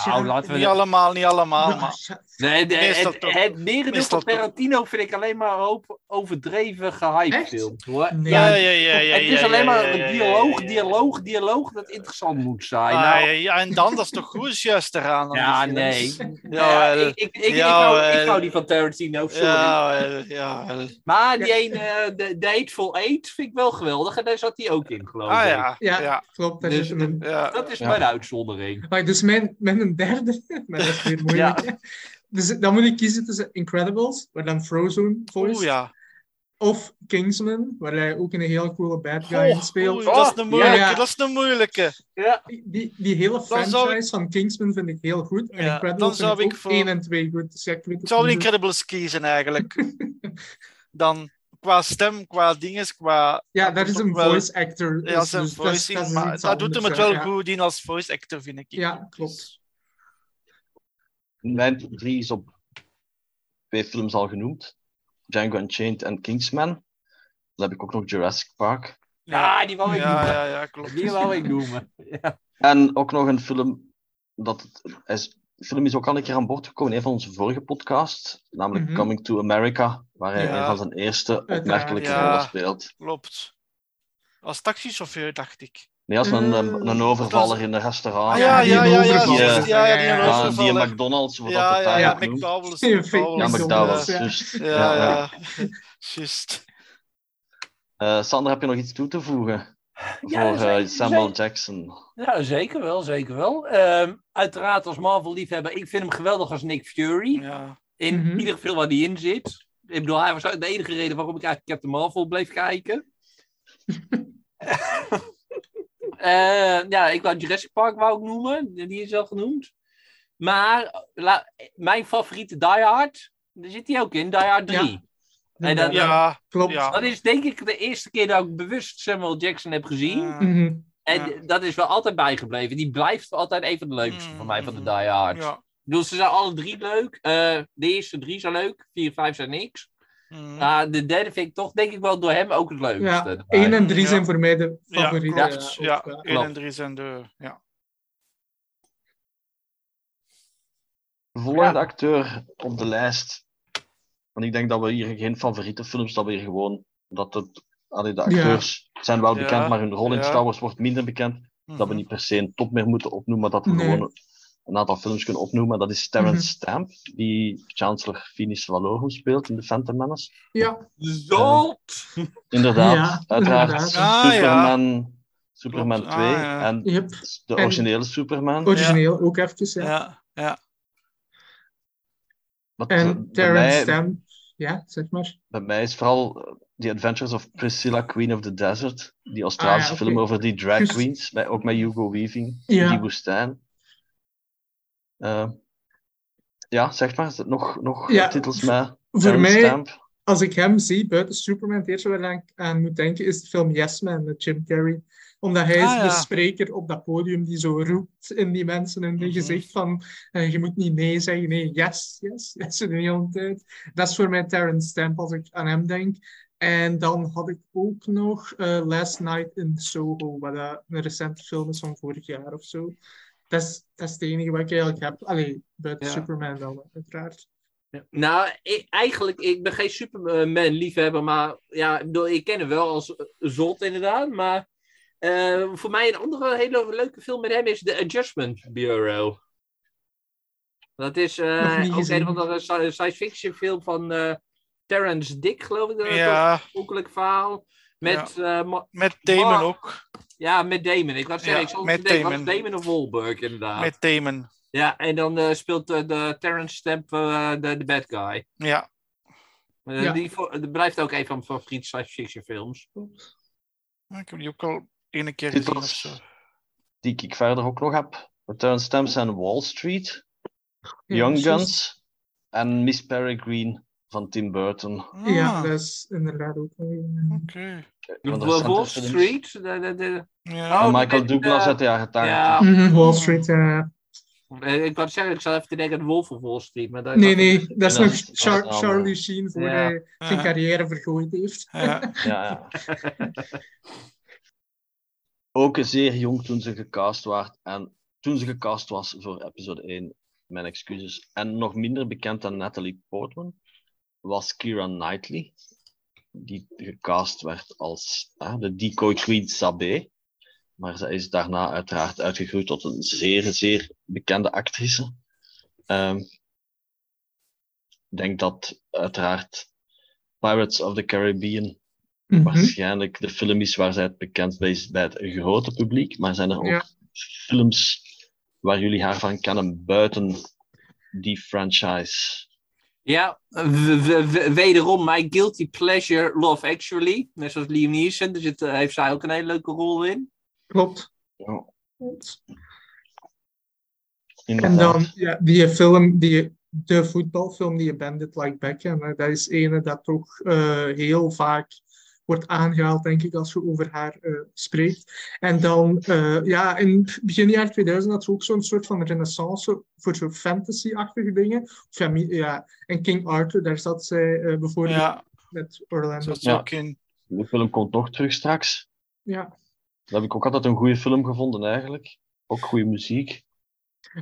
Nou, laten we niet allemaal, niet allemaal, ja, maar ja, Nee, de, het, toch. het merendeel van Tarantino vind ik alleen maar hoop overdreven gehyped Echt? films. Hoor. Nee. Ja, ja, ja, ja, ja, het is ja, alleen maar ja, dialoog, ja, ja. dialoog, dialoog dat interessant moet zijn. Ah, nou, ja, ja, en dan, dat is toch goed is juist eraan. aan Ja, nee. ja, ik, ik, ik, hou, ik hou die van Tarantino, sorry. Ja, wel, ja, wel. Maar die Ja. ene, eh, de, de Hateful Eight, vind ik wel geweldig. En daar zat hij ook in, geloof Ah ik. ja, Ja. ja, klopt. Dus- in. ja. Dat is Ja. mijn uitzondering. Maar dus mijn, mijn derde, maar <laughs> dat is weer moeilijk. Dus dan moet ik kiezen tussen Incredibles, waar dan Frozen voice, Oeh, ja. of Kingsman, waar hij ook een hele coole bad guy Goh, in speelt. oei, dat is een Oh, moeilijke, ja. dat is een moeilijke. Ja, Die, die, hele franchise ik- van Kingsman vind ik heel goed. En Ja, Incredibles dan vind zou ik ik ook voor- 1 en 2 goed. Dus ja, ik zou de. Incredibles kiezen eigenlijk. <laughs> Dan qua stem, qua dinges, qua... Ja, dat is een wel- voice actor. Ja, dus- dus dat dat maar doet hem het wel ja. goed in als voice actor, vind ik. Ja, klopt. Dus, Mijn top drie is op twee films al genoemd. Django Unchained en Kingsman. Dan heb ik ook nog Jurassic Park. ja, die wou ik ja, noemen. ja, ja, klopt. Die wou ik noemen. Ja. En ook nog een film dat het, is, de film is ook al een keer aan boord gekomen in een van onze vorige podcasts, namelijk Mhm. Coming to America, waar hij Ja. een van zijn eerste opmerkelijke Ja. rollen speelt. Klopt. Als taxichauffeur, dacht ik. Nee, als een, een, Eh, een overvaller in een restaurant. Ah, ja, die ja, ja, ja, die Ja, Ja, die. McDonald's, wat Ja, dat ja, ja. McDowell's. Ja, fake Ja, McDowell's, ja. juist. Ja, Ja, ja. ja. <laughs> Juist. Eh, Sander, heb je nog iets toe te voegen? Ja, voor zeker, eh, Samuel zeker. Jackson. Ja, zeker wel, zeker wel. Ehm, uiteraard als Marvel-liefhebber, ik vind hem geweldig als Nick Fury. Ja. In Mhm. ieder film waar hij in zit. Ik bedoel, hij was de enige reden waarom ik eigenlijk Captain Marvel bleef kijken. <laughs> Eh, ja, ik wou Jurassic Park wou ik noemen, die is al genoemd. Maar la- mijn favoriete Die Hard, daar zit hij ook in, Die Hard 3. En dat, Ja, Klopt. ja. dat is denk ik de eerste keer dat ik bewust Samuel Jackson heb gezien. Ja. Mhm. En Ja. dat is wel altijd bijgebleven. Die blijft altijd een van de leukste Mm, van mij, van de mm, Die Hard. Ja. Bedoel, ze zijn alle drie leuk. Eh, de eerste drie zijn leuk. Vier, vijf zijn niks. Mm. Maar de derde vind ik toch, denk ik wel, door hem ook het leukste. Ja, erbij. 1 en 3 Ja. zijn voor mij de Ja, favoriete. klopt. ja, Ja, ook, ja. 1 en 3 zijn de... Ja. De volgende Ja. acteur op de lijst. En ik denk dat we hier geen favoriete films, dat we hier gewoon. Dat het, allee, de acteurs zijn wel Ja, bekend, maar hun rol in. Star Wars wordt minder bekend. Dat we Mhm. niet per se een top meer moeten opnoemen, maar dat we Nee. gewoon een aantal films kunnen opnoemen. Dat is Terrence Mhm. Stamp, die Chancellor Finis Valorum speelt in The Phantom Menace. Ja, Zot! Inderdaad, Ja, uiteraard. inderdaad. Ah, Superman, Superman Klopt. 2 Ah, ja. en yep. de En- originele Superman. origineel ook even. Ja. Ja, ja. Wat, eh, En bij, Terrence mij, Stamp, ja, zeg maar. bij mij is vooral eh, The Adventures of Priscilla, Queen of the Desert. Die Australische Ah, ja, film over die drag Juist. queens, met, ook met Hugo Weaving, Ja. in die woestijn. Eh, ja, zeg maar, is het nog, nog Ja, titels met Voor mij, Stamp? als ik hem zie buiten Superman, het eerste waar ik aan moet denken is de film Yes Man met Jim Carrey. Omdat hij is Ah, de spreker op dat podium die zo roept in die mensen in hun Mhm. gezicht van eh, je moet niet nee zeggen, nee, yes, yes, yes de hele tijd. Dat is voor mij Terrence Stamp als ik aan hem denk. En dan had ik ook nog eh, Last Night in Soho, wat een recente film is van vorig jaar of zo. Dat is, dat is het enige wat ik eigenlijk heb. Allee, buiten Ja. Superman dan, uiteraard. Nou, ik, eigenlijk, ik ben geen Superman-liefhebber, maar ja, ik, ken hem wel als zot inderdaad. Maar eh, voor mij een andere hele leuke film met hem is The Adjustment Bureau. Dat is eh ook een andere sci- science fiction film van eh Terrence Dick, geloof ik. Dat het Ja, oorspronkelijk verhaal. Met, eh, Ma- met Damon ook. ja, met Damon. Ik was zeggen, Ja, ik zat met denken, was Damon. of Wahlberg inderdaad. Met Damon. Ja, en dan eh, speelt eh, de Terrence Stamp eh, de, de bad guy. Ja. Eh, Ja. Die dat blijft ook een van mijn favoriete science fiction films. Ik heb die ook al ene keer gezien zo. die ik verder ook nog heb. Terrence Stamp zijn Wall Street. Young. Guns en Miss Peregrine van Tim Burton. Ja, Ah, dat is inderdaad ook een, Oké. De Wall. Street. de- de- de- Ja. Oh, Michael Douglas eh, uit de jaren 80. Ja, Mhm, Wall Street. eh, eh, ik wou zeggen, ik zat even denken aan de Wolf of Wall Street. Maar dat nee, nee, dat is Ja, nog Char-. Charlie Sheen voor Ja. hij zijn Ja. carrière vergooid heeft. Ja. <laughs> Ja, ja. <laughs> Ook zeer jong toen ze gecast werd. En toen ze gecast was voor episode 1, mijn excuses. En nog minder bekend dan Natalie Portman was Kira Knightley. Die gecast werd als ah, de decoy queen Sabé. Maar zij is daarna uiteraard uitgegroeid tot een zeer, zeer bekende actrice. Ehm, Ik denk dat uiteraard Pirates of the Caribbean Mhm. waarschijnlijk de film is waar zij het bekend bij is bij het grote publiek. Maar zijn er ook Ja. films waar jullie haar van kennen buiten die franchise? Ja, wederom mijn guilty pleasure Love Actually. Net zoals Liam Neeson. Zit, eh, heeft zij ook een hele leuke rol in. Klopt. Ja, En dan ja, die film, die, de voetbalfilm, die Bandit Like Beckham, hè, dat is ene dat toch eh, heel vaak wordt aangehaald, denk ik, als je over haar eh, spreekt. En dan, eh, ja, in begin jaar 2000 had ze ook zo'n soort van renaissance voor zo'n fantasy-achtige dingen. Of ja, en King Arthur, daar zat zij eh, bijvoorbeeld Ja, met Orlando. Ja. in. De film komt nog terug straks. Ja. Dat heb ik ook altijd een goede film gevonden, eigenlijk. Ook goede muziek.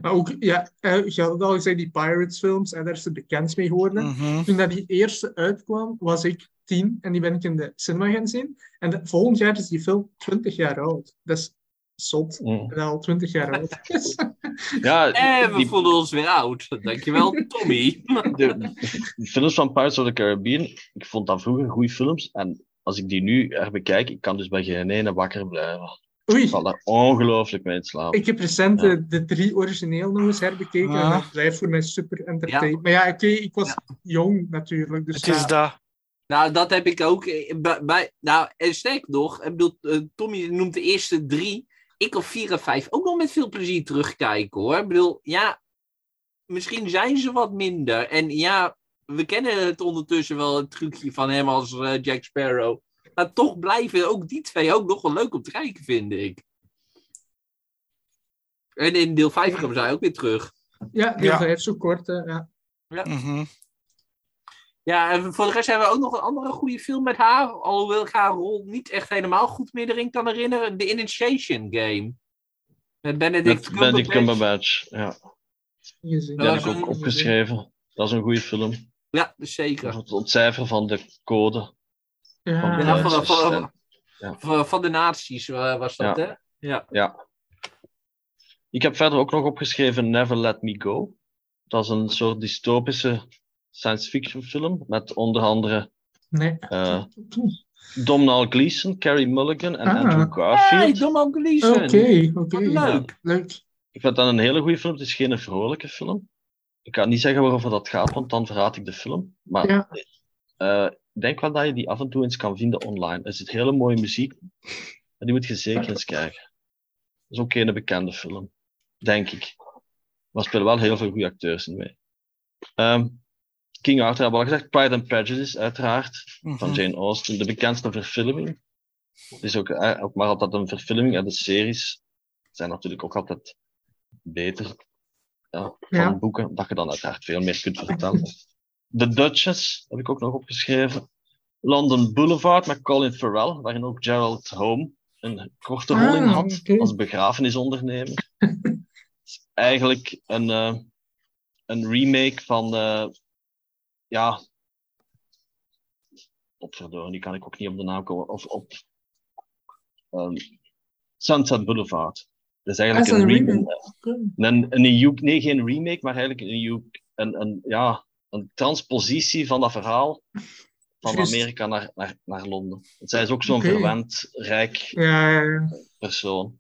Maar ook, ja, eh, je had al gezegd, die Pirates-films, en daar is ze bekend mee geworden. Mhm. Toen dat die eerste uitkwam, was ik tien en die ben ik in de cinema gaan zien. En de, volgend jaar is die film 20 jaar oud. Dat is zot. Mm. Al 20 jaar oud is. <laughs> Ja, En we die, voelen ons weer oud. Dankjewel, <laughs> Tommy. <laughs> de, de films van Pirates of the Caribbean, ik vond dat vroeger goede films. En als ik die nu herbekijk, ik kan dus bij geen ene wakker blijven. Oei, Ik val daar ongelooflijk mee in slaap. ik heb recent de, de drie origineel nog eens herbekeken en Ah. dat blijft voor mij super entertainend. Maar ja, oké, ik was jong natuurlijk. Dus Het ja, is dat. Nou, dat heb ik ook. eh, Bij, bij- nou, en sterk nog, ik bedoel, eh, Tommy noemt de eerste drie. Ik op vier en vijf ook nog met veel plezier terugkijken hoor. Ik bedoel, ja, misschien zijn ze wat minder. En ja, we kennen het ondertussen wel, het trucje van hem als eh, Jack Sparrow. Maar toch blijven ook die twee ook nog wel leuk om te kijken, vind ik. En in deel 5 komen zij ook weer terug. ja, deel Ja. 5 zo kort. hè, ja. Mhm. Ja, en voor de rest hebben we ook nog een andere goede film met haar. Alhoewel ik haar rol niet echt helemaal goed meer erin kan herinneren. The Initiation Game. Met Benedict Met Benedict Cumberbatch. Cumberbatch. Ja, Ja, heb ik dat ook is een- opgeschreven. Dat is een goede film. Ja, zeker. Het ontcijferen van de code. Ja, Van de Ja, van, van, en- van, van, van de nazi's eh, was dat, Ja. hè? Ja. Ja. Ik heb verder ook nog opgeschreven Never Let Me Go. Dat is een soort dystopische science fiction film. Met onder andere nee. eh <laughs> Domhnall Gleeson, Carey Mulligan en Ah. Andrew Hey, Garfield. Dom Gleeson. Oké, leuk. Leuk. Ik vind dat een hele goede film. Het is geen vrolijke film. Ik kan niet zeggen waarover dat gaat, want dan verraad ik de film. Maar Ja. eh, ik denk wel dat je die af en toe eens kan vinden online. Er zit hele mooie muziek. En die moet je zeker eens kijken. Dat is ook geen bekende film. Denk ik. Maar er spelen wel heel veel goede acteurs in mee. Ehm, King Arthur hebben we al gezegd. Pride and Prejudice, uiteraard. Van Mhm. Jane Austen. De bekendste verfilming. Het is ook, eh, ook maar altijd een verfilming. En de series zijn natuurlijk ook altijd beter ja, van Ja. boeken. Dat je dan uiteraard veel meer kunt vertellen. The Duchess heb ik ook nog opgeschreven. London Boulevard met Colin Farrell, waarin ook Gerald Home een korte rol in Ah, had als begrafenisondernemer. Het <laughs> is eigenlijk een, eh, een remake van, eh, ja, opverdorie, die kan ik ook niet op de naam komen, of op ehm, Sunset Boulevard. Dat is eigenlijk is een, een remake. Een, een nee, geen remake, maar eigenlijk een, een, een, ja, een transpositie van dat verhaal van. Amerika naar, naar, naar Londen. Zij is ook zo'n verwend, rijk Ja, ja, ja. persoon.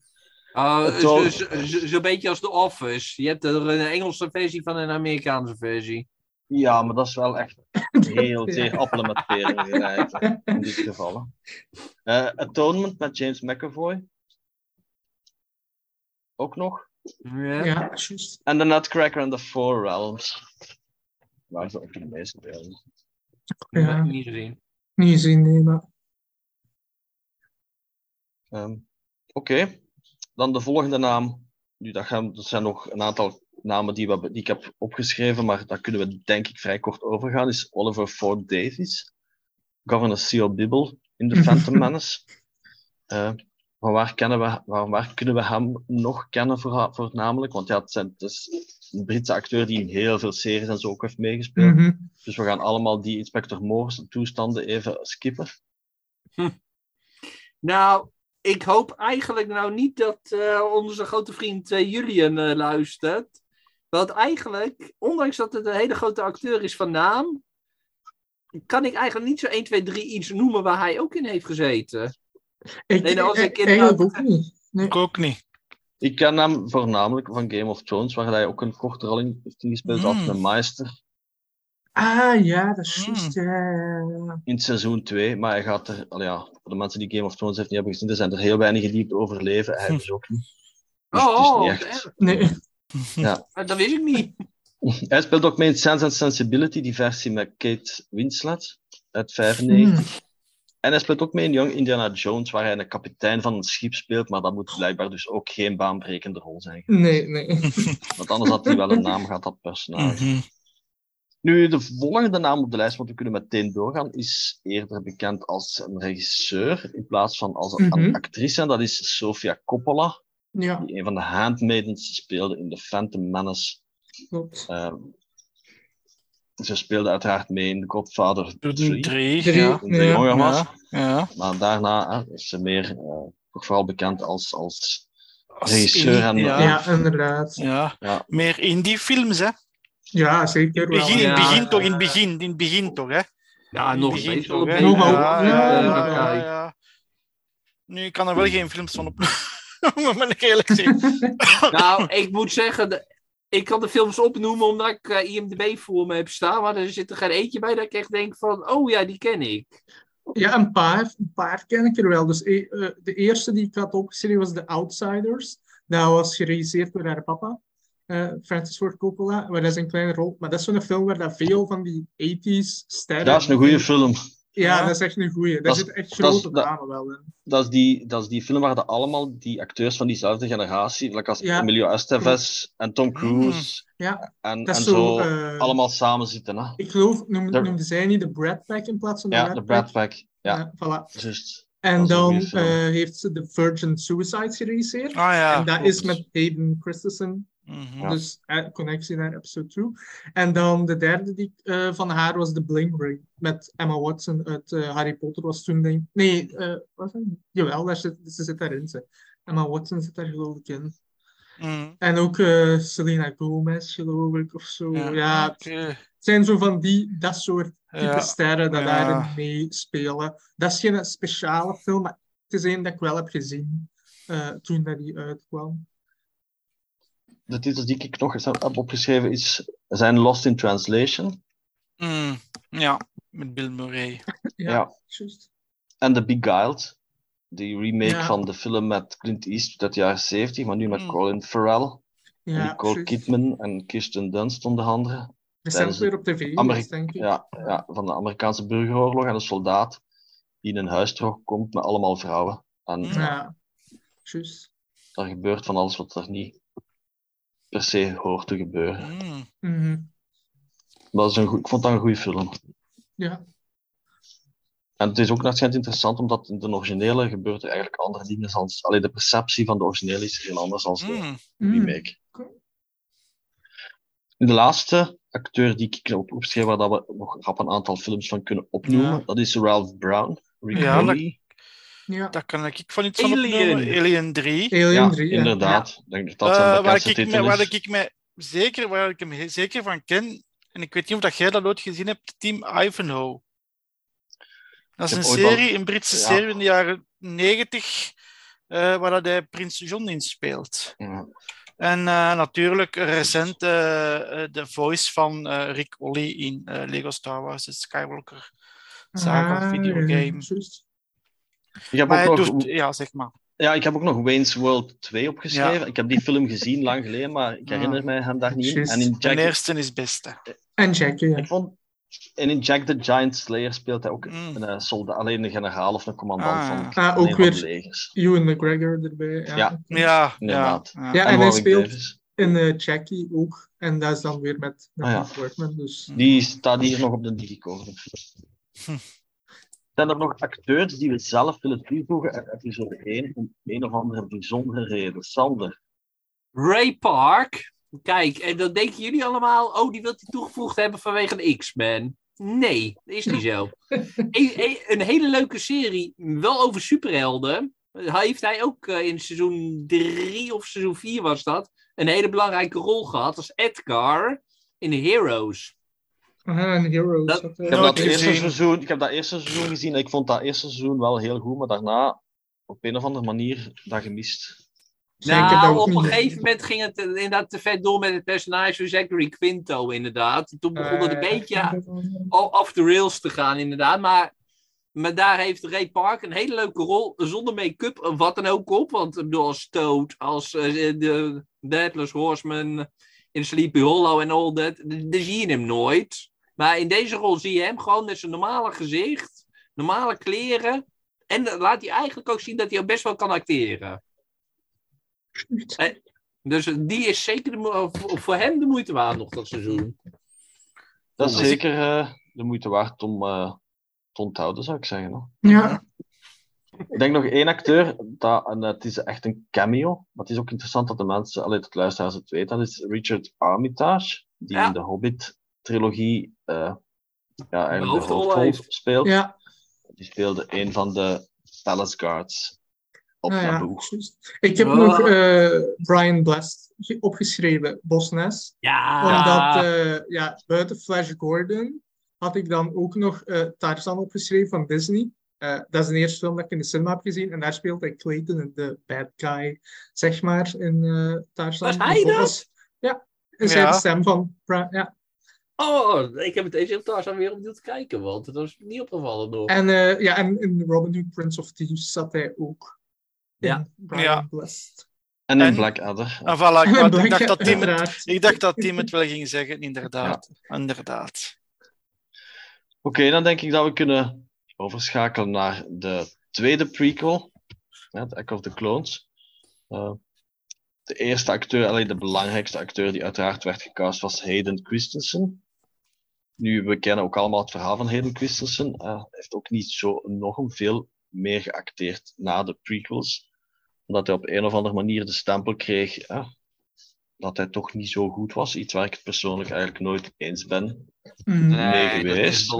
Oh, Het zal- zo- zo- Zo'n beetje als The Office. Je hebt er een Engelse versie van en een Amerikaanse versie. Ja, maar dat is wel echt <laughs> heel Ja. zeer appelen met peren gelijk, in dit geval. Eh, Atonement met James McAvoy. Ook nog. Ja. Ja, juist. En The Nutcracker and the Four Realms. Waar ze ook de meeste spelen. Ja. Niet gezien. Niet gezien, nee, maar... Ehm, Oké, dan de volgende naam. Nu, dat, gaan, dat zijn nog een aantal namen die, we, die ik heb opgeschreven, maar daar kunnen we denk ik vrij kort over gaan. Is Oliver Ford Davies, Governor Seal Bibble in The <laughs> Phantom Menace. Eh, van waar, kennen we, waar, waar kunnen we hem nog kennen voor, voornamelijk? Want ja, het, zijn, het is een Britse acteur die in heel veel series en zo ook heeft meegespeeld. Mhm. Dus we gaan allemaal die Inspector Morse toestanden even skippen. Nou, ik hoop eigenlijk nou niet dat eh, onze grote vriend eh, Julian eh, luistert. Want eigenlijk, ondanks dat het een hele grote acteur is van naam, kan ik eigenlijk niet zo 1, 2, 3 iets noemen waar hij ook in heeft gezeten. Ik, Nee, nou, als ik ik- inderdaad- ook niet. Nee. Ik ook niet. Ik ken hem voornamelijk van Game of Thrones, waar hij ook een korte rol in heeft gespeeld als Mm. een meester Ah, ja, dat is Mm. juist. Ja. in seizoen 2. Maar hij gaat er, al ja, voor de mensen die Game of Thrones heeft niet hebben gezien, er zijn er heel weinigen die het overleven. Hij dus ook niet. Dus het is Oh, niet wat echt. Nee. Ah, <laughs> dat wist ik niet. <laughs> Hij speelt ook mee in Sense and Sensibility, die versie met Kate Winslet uit 95. Hmm. En hij speelt ook mee in Young Indiana Jones, waar hij een kapitein van een schip speelt, maar dat moet blijkbaar dus ook geen baanbrekende rol zijn. Nee, nee. <laughs> Want anders had hij wel een naam gehad, dat personage. Mhm. Nu, de volgende naam op de lijst, want we kunnen meteen doorgaan, is eerder bekend als een regisseur in plaats van als een Mhm. actrice. En dat is Sofia Coppola, Ja, die een van de handmaidens speelde in The Phantom Menace. klopt. Ehm, ze speelde uiteraard mee in The Godfather 3, Drie, Drie. ja. toen ze Ja. jonger was. Ja, ja. Maar daarna hè, is ze meer eh, toch vooral bekend als, als Als regisseur en- Ja, ja. inderdaad. ja. ja, Meer indie films, hè? Ja, zeker In wel. het begin, in begin toch, in het begin, in het begin toch, hè? Ja, In nog begin toch, een hè? beetje. Nog wel. Ja, Ja, ja, ja, ja, ja. ja. Nu, ik kan er wel geen films van opnoemen, moet ik eerlijk. <laughs> <laughs> Nou, ik moet zeggen, ik kan de films opnoemen omdat ik eh, IMDb voor me heb staan, maar er zit er geen eentje bij dat ik echt denk van, oh ja, die ken ik. Ja, een paar, een paar ken ik er wel. Dus eh, eh, de eerste die ik had opgeschreven was The Outsiders. Dat was geregisseerd door haar papa, eh, Francis Ford Coppola. Maar dat is een kleine rol. Maar dat is zo'n film waar dat veel van die 80s sterren... dat is een goede film. Ja, Ja. dat is echt een goeie. Daar Dat is- zitten echt grote wel in. Dat is, die, dat is die film waar de allemaal die acteurs van diezelfde generatie, like als Ja. Emilio Estevez en Tom Cruise Ja, en, zo, zo... eh, allemaal samen zitten. Hè? Ik geloof, noem, De- noemden zij niet de Brad Pack in plaats van de Ja, de? Brad Pack. Ja, voilà. juist. En dan eh, heeft ze The Virgin Suicide geregisseerd. Ah ja. en dat is met Hayden Christensen. Mhm. Dus eh, connectie naar episode 2. En dan de derde die, eh, van haar was The Bling Ring. Met Emma Watson uit eh, Harry Potter was toen denk Nee, eh was het? Jawel, daar zit, ze zit daarin. Ze. Emma Watson zit daar geloof ik in. Mhm. En ook eh, Selena Gomez geloof ik of zo. Ja, het zijn zo van die, dat soort type Ja. sterren dat Ja. daarin meespelen. Dat is geen speciale film, maar het is een dat ik wel heb gezien eh, toen dat die uitkwam. De titels die ik nog eens heb opgeschreven is, zijn Lost in Translation Mhm. Ja, met Bill Murray. <laughs> Ja, Ja. juist. en The Beguiled. Die remake Ja. van de film met Clint Eastwood uit de jaren 70, maar nu met Mm. Colin Farrell, Ja, Nicole juist. Kidman en Kirsten Dunst onder andere. Recent weer op tv, Ameri- was, denk ik. Ja, ja, van de Amerikaanse burgeroorlog en een soldaat die in een huis terugkomt met allemaal vrouwen. En Mm. ja, juist. daar gebeurt van alles wat er niet per se hoort te gebeuren. Mhm. Mhm. Dat is een goed, ik vond dat een goede film. Ja, En het is ook naar schijnt interessant, omdat in de originele gebeurt er eigenlijk andere dingen. Als, alleen de perceptie van de originele is heel anders dan de. Mhm. remake. Oké. De laatste acteur die ik op opschreef, waar dat we nog rap een aantal films van kunnen opnoemen, Ja. dat is Ralph Brown. Rick Ja. Ja. Daar kan ik van iets van Alien. opnemen. Alien 3. Alien Ja, 3, ja. inderdaad. Denk dat dat Eh, waar, ik me, waar ik me zeker, waar ik hem he- zeker van ken, en ik weet niet of dat jij dat ooit gezien hebt, Team Ivanhoe. Dat is Ik een serie, al- een Britse Ja. serie in de jaren 90, eh, waar dat hij Prins John in speelt. Ja. En eh, natuurlijk recent de voice van eh, Rick Olly in eh, Lego Star Wars, de Skywalker saga Ah, videogame. Ik heb Maar ook nog doet, ja, zeg maar. Ja, ik heb ook nog Wayne's World 2 opgeschreven. Ik heb die film gezien lang geleden, maar ik herinner mij hem daar niet in. En in De Jack, eerste is het beste. En Jackie, ja. ik vond, en in Jack the Giant Slayer speelt hij ook Mm. een eh, soldaat, alleen een generaal of een commandant Ah, van, Ah, ook weer- de legers. Ewan McGregor erbij. Ja. Ja. Ja, ja. Inderdaad. ja. Ja, En en hij speelt Davis. in eh, Jackie ook. En dat is dan weer met Ah, ja. Natalie Portman. Dus. Die staat hier nog op de digicover. Hm. <laughs> Zijn er nog acteurs die we zelf willen toevoegen aan episode 1 om een of andere bijzondere reden? Sander. Ray Park. Kijk, en dan denken jullie allemaal, oh, die wil hij toegevoegd hebben vanwege de X-Men. Nee, dat is niet zo. <laughs> een, een- een hele leuke serie, wel over superhelden. Heeft hij ook eh, in seizoen 3 of seizoen 4 was dat, een hele belangrijke rol gehad als Edgar in Heroes. Ah, en Heroes. Dat- dat, eh, Ik heb, dat eerste seizoen, ik heb dat eerste seizoen gezien en ik vond dat eerste seizoen wel heel goed, maar daarna op een of andere manier dat gemist. Zeker, dat Nou, op een gegeven moment ging het eh, inderdaad te vet door met het personage van Zachary Quinto, inderdaad. Toen begon het een Eh, beetje off the rails te gaan, inderdaad. Maar, maar daar heeft Ray Park een hele leuke rol, zonder make-up, of wat dan ook op. Want ik bedoel, als Toad, als eh, de Deadless Horseman, in Sleepy Hollow en al dat, d- daar zie je hem nooit. Maar in deze rol zie je hem gewoon met zijn normale gezicht, normale kleren. En laat hij eigenlijk ook zien dat hij ook best wel kan acteren. Dus die is zeker de voor hem de moeite waard nog dat seizoen. Dat is zeker eh, de moeite waard om eh, te onthouden, zou ik zeggen. Hoor. Ja, Ik denk nog één acteur, dat, en het is echt een cameo, maar het is ook interessant dat de mensen, alleen het luisteraars het weten, dat is Richard Armitage, die Ja. in de Hobbit-trilogie eh, ja, eigenlijk de hoofdrol speelt. ja. Die speelde een van de Palace Guards op Ah, ja, Naboo. juist. Ik heb Oh. nog eh, Brian Blast ge- opgeschreven, Bosnes. Ja, Omdat, eh, ja, buiten Flash Gordon had ik dan ook nog eh, Tarzan opgeschreven van Disney. Eh, dat is de eerste film dat ik in de cinema heb gezien. En daar speelt hij Clayton, de bad guy, zeg maar, in eh Tarzan. Was hij dat? Ja, is hij Ja. de stem van... Ja. Oh, ik heb het deze Tarzan weer opnieuw te kijken, want dat was niet opgevallen nog. En, eh, ja, en in Robin Hood, Prince of Thieves zat hij ook. Ja. Brian Ja. En in Blackadder. En voilà, ik, En <laughs> dacht dat Tim het, ik dacht dat Tim het wel ging zeggen, inderdaad. Inderdaad. Oké, dan denk ik dat we kunnen overschakelen naar de tweede prequel, The Echo of the Clones. Eh, de eerste acteur, alleen de belangrijkste acteur die uiteraard werd gecast, was Hayden Christensen. Nu, we kennen ook allemaal het verhaal van Hayden Christensen. Eh, Hij heeft ook niet zo enorm veel meer geacteerd na de prequels. Omdat hij op een of andere manier de stempel kreeg eh, dat hij toch niet zo goed was. Iets waar ik het persoonlijk eigenlijk nooit eens ben. Nee, dat geweest.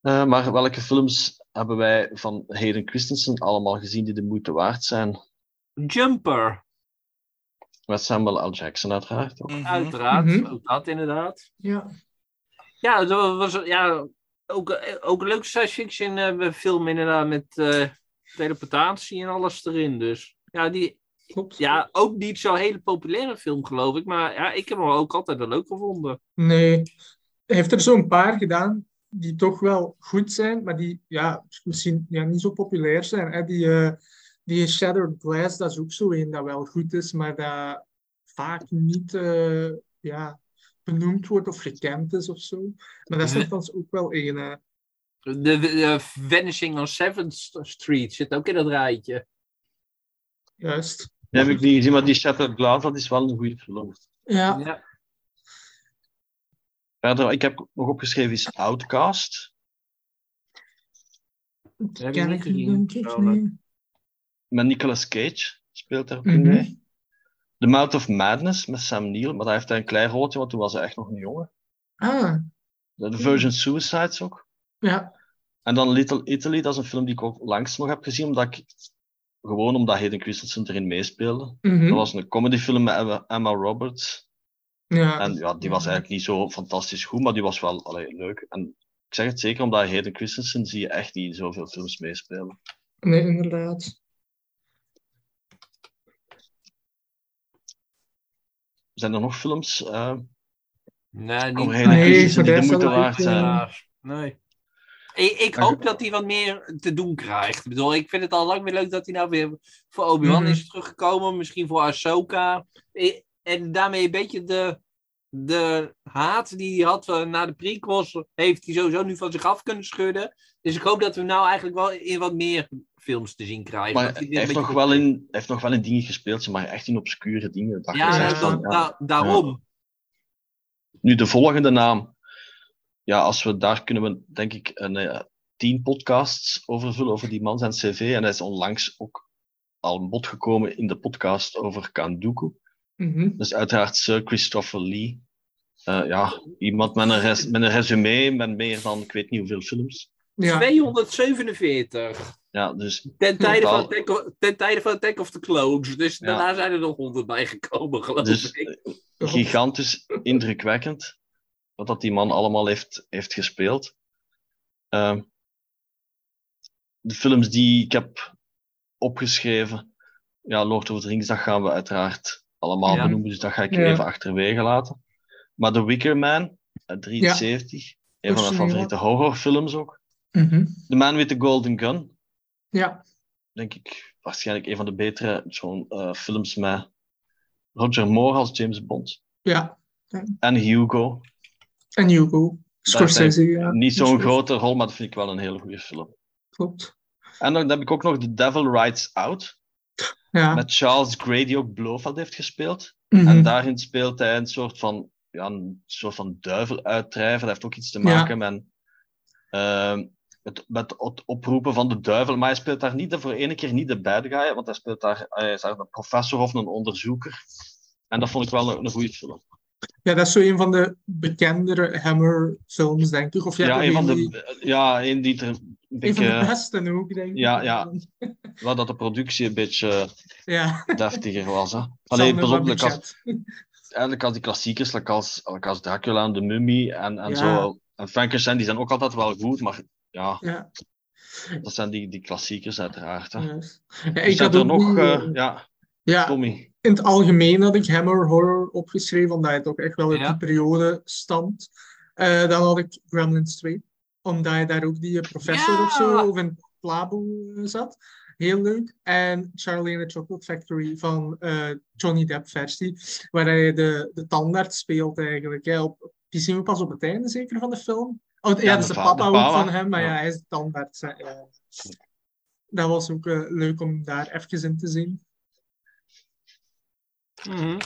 Eh, maar welke films hebben wij van Hayden Christensen allemaal gezien die de moeite waard zijn? Jumper, Met Samuel L. Jackson uiteraard. ook. Mhm. uiteraard. Mhm. Ook dat inderdaad. Ja. Ja, dat was ja, ook, eh, ook een leuke science fiction eh, film inderdaad met eh, teleportatie en alles erin. Dus ja, die, Klopt. ja, ook niet zo'n hele populaire film geloof ik. Maar ja, ik heb hem ook altijd wel leuk gevonden. Nee. Heeft er zo'n paar gedaan die toch wel goed zijn, maar die ja, misschien ja, niet zo populair zijn. Hè? Die, eh, die Shattered Glass, dat is ook zo een dat wel goed is, maar dat vaak niet ja, benoemd wordt of gekend is of zo. Maar dat is Mhm. ook wel een. eh, De, de Vanishing on 7th Street zit ook in dat rijtje. juist. Die heb ik niet gezien, maar die Shattered Glass, dat is wel een goede film. Ja. Ja. Verder, ik heb nog opgeschreven is Outcast. Dat heb ik ken niet gezien. Met Nicolas Cage speelt daar ook in mee. The Mouth of Madness met Sam Neill, maar daar heeft hij een klein rolletje, want toen was hij echt nog een jongen. Ah, De Virgin Suicides ook. ja. En dan Little Italy, dat is een film die ik ook langs nog heb gezien, omdat ik gewoon omdat Hayden Christensen erin meespeelde. Mhm. Dat was een comedyfilm met Emma, Emma Roberts. ja. En ja, die was eigenlijk niet zo fantastisch goed, maar die was wel allee, leuk. En ik zeg het zeker, omdat Hayden Christensen zie je echt niet in zoveel films meespelen. Nee, inderdaad. Zijn er nog films eh Nee, niet. die de moeite waard ook, zijn? eh, Ja, nee. Ik, ik hoop dat hij wat meer te doen krijgt. Ik bedoel, ik vind het al lang weer leuk dat hij nou weer voor Obi-Wan Mhm. is teruggekomen. Misschien voor Ahsoka. Eh, En daarmee een beetje de, de haat die hij had eh, na de prequels... heeft hij sowieso nu van zich af kunnen schudden. Dus ik hoop dat we nou eigenlijk wel in wat meer films te zien krijgen. Maar hij heeft, nog beetje- wel in, heeft nog wel in dingen gespeeld, maar echt in obscure dingen. Dat Ja, nou, daarom. Nu, de volgende naam. Ja, als we daar kunnen we, denk ik, een eh, tien podcasts over vullen, over die man zijn cv. En hij is onlangs ook al een bod gekomen in de podcast over Kanduku. Mhm. Dus uiteraard Sir Christopher Lee. Eh, ja, iemand met een, res- met een resume met meer dan, ik weet niet hoeveel films. Ja. 247. Ja, dus Ten tijde, van of, ten tijde van Attack of the Clones. Dus Ja. daarna zijn er nog 100 bijgekomen, geloof Dus ik. eh, gigantisch indrukwekkend wat dat die man allemaal heeft, heeft gespeeld. Ehm, de films die ik heb opgeschreven, ja, Lord of the Rings, dat gaan we uiteraard allemaal Ja. benoemen, dus dat ga ik Ja. even achterwege laten. Maar The Wicker Man, uit 73, een van mijn favoriete horrorfilms ook. Mhm. The Man with the Golden Gun, Ja. denk ik waarschijnlijk een van de betere zo'n eh, films met Roger Moore als James Bond. ja. En Hugo. En Hugo. Scorsese, ja. Niet zo'n grote rol, maar dat vind ik wel een hele goede film. Klopt. En dan heb ik ook nog The Devil Rides Out. Ja. Met Charles Gray, die ook Blofeld heeft gespeeld. Mhm. En daarin speelt hij een soort van, ja, een soort van duiveluitdrijver. Dat heeft ook iets te maken met, ehm, het, met het oproepen van de duivel. Maar hij speelt daar niet de, voor ene keer niet de bad guy, want hij speelt daar, hij is daar een professor of een onderzoeker. En dat vond ik wel een, een goede film. ja, dat is zo een van de bekendere Hammer-films, denk ik. Of ja, een van die- de, ja, een die er een van de beetje, beste ook, denk ik. ja, ja. wel dat de productie een beetje Ja. deftiger was. Hè. Alleen pas op, als, <laughs> eigenlijk als die klassiekers, als, als Dracula en de Mummy en, en Ja. zo. En Frankenstein, die zijn ook altijd wel goed, maar ja, Ja, dat zijn die, die klassiekers uiteraard. Hè. Ja, ik had er nog, eh, eh, ja, ja, Tommy. in het algemeen had ik Hammer Horror opgeschreven, omdat het ook echt wel uit Ja. die periode stamt. Eh, dan had ik Gremlins 2, omdat je daar ook die professor Ja. of zo, of een labo eh, zat. Heel leuk. En Charlie and the Chocolate Factory van eh, Johnny Depp versie, waar hij de, de tandarts speelt eigenlijk. Hè. Op, die zien we pas op het einde zeker van de film. Oh, ja, Ja, dat is de de pa- papa ook van hem, maar ja, Ja. hij is hè. Ja. Dat was ook eh, leuk om daar even in te zien. Mhm.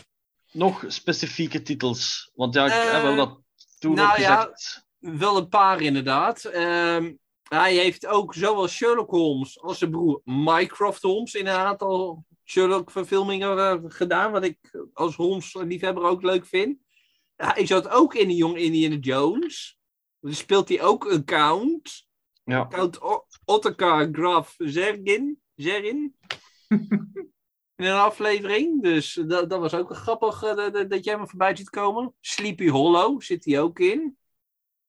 Nog specifieke titels. Want ja, ik Eh, heb wel dat toen nou ook ja. gezegd. Wel een paar inderdaad. Ehm, hij heeft ook zowel Sherlock Holmes als zijn broer Mycroft Holmes in een aantal Sherlock-verfilmingen eh, gedaan, wat ik als Holmes-liefhebber ook leuk vind. Hij zat ook in de Young Indiana Jones. Speelt hij ook een count. Ja. Count Ottokar Graf Zergin. Zerin. <laughs> In een aflevering. Dus dat, dat was ook grappig eh, dat, jij hem voorbij ziet komen. Sleepy Hollow zit hij ook in.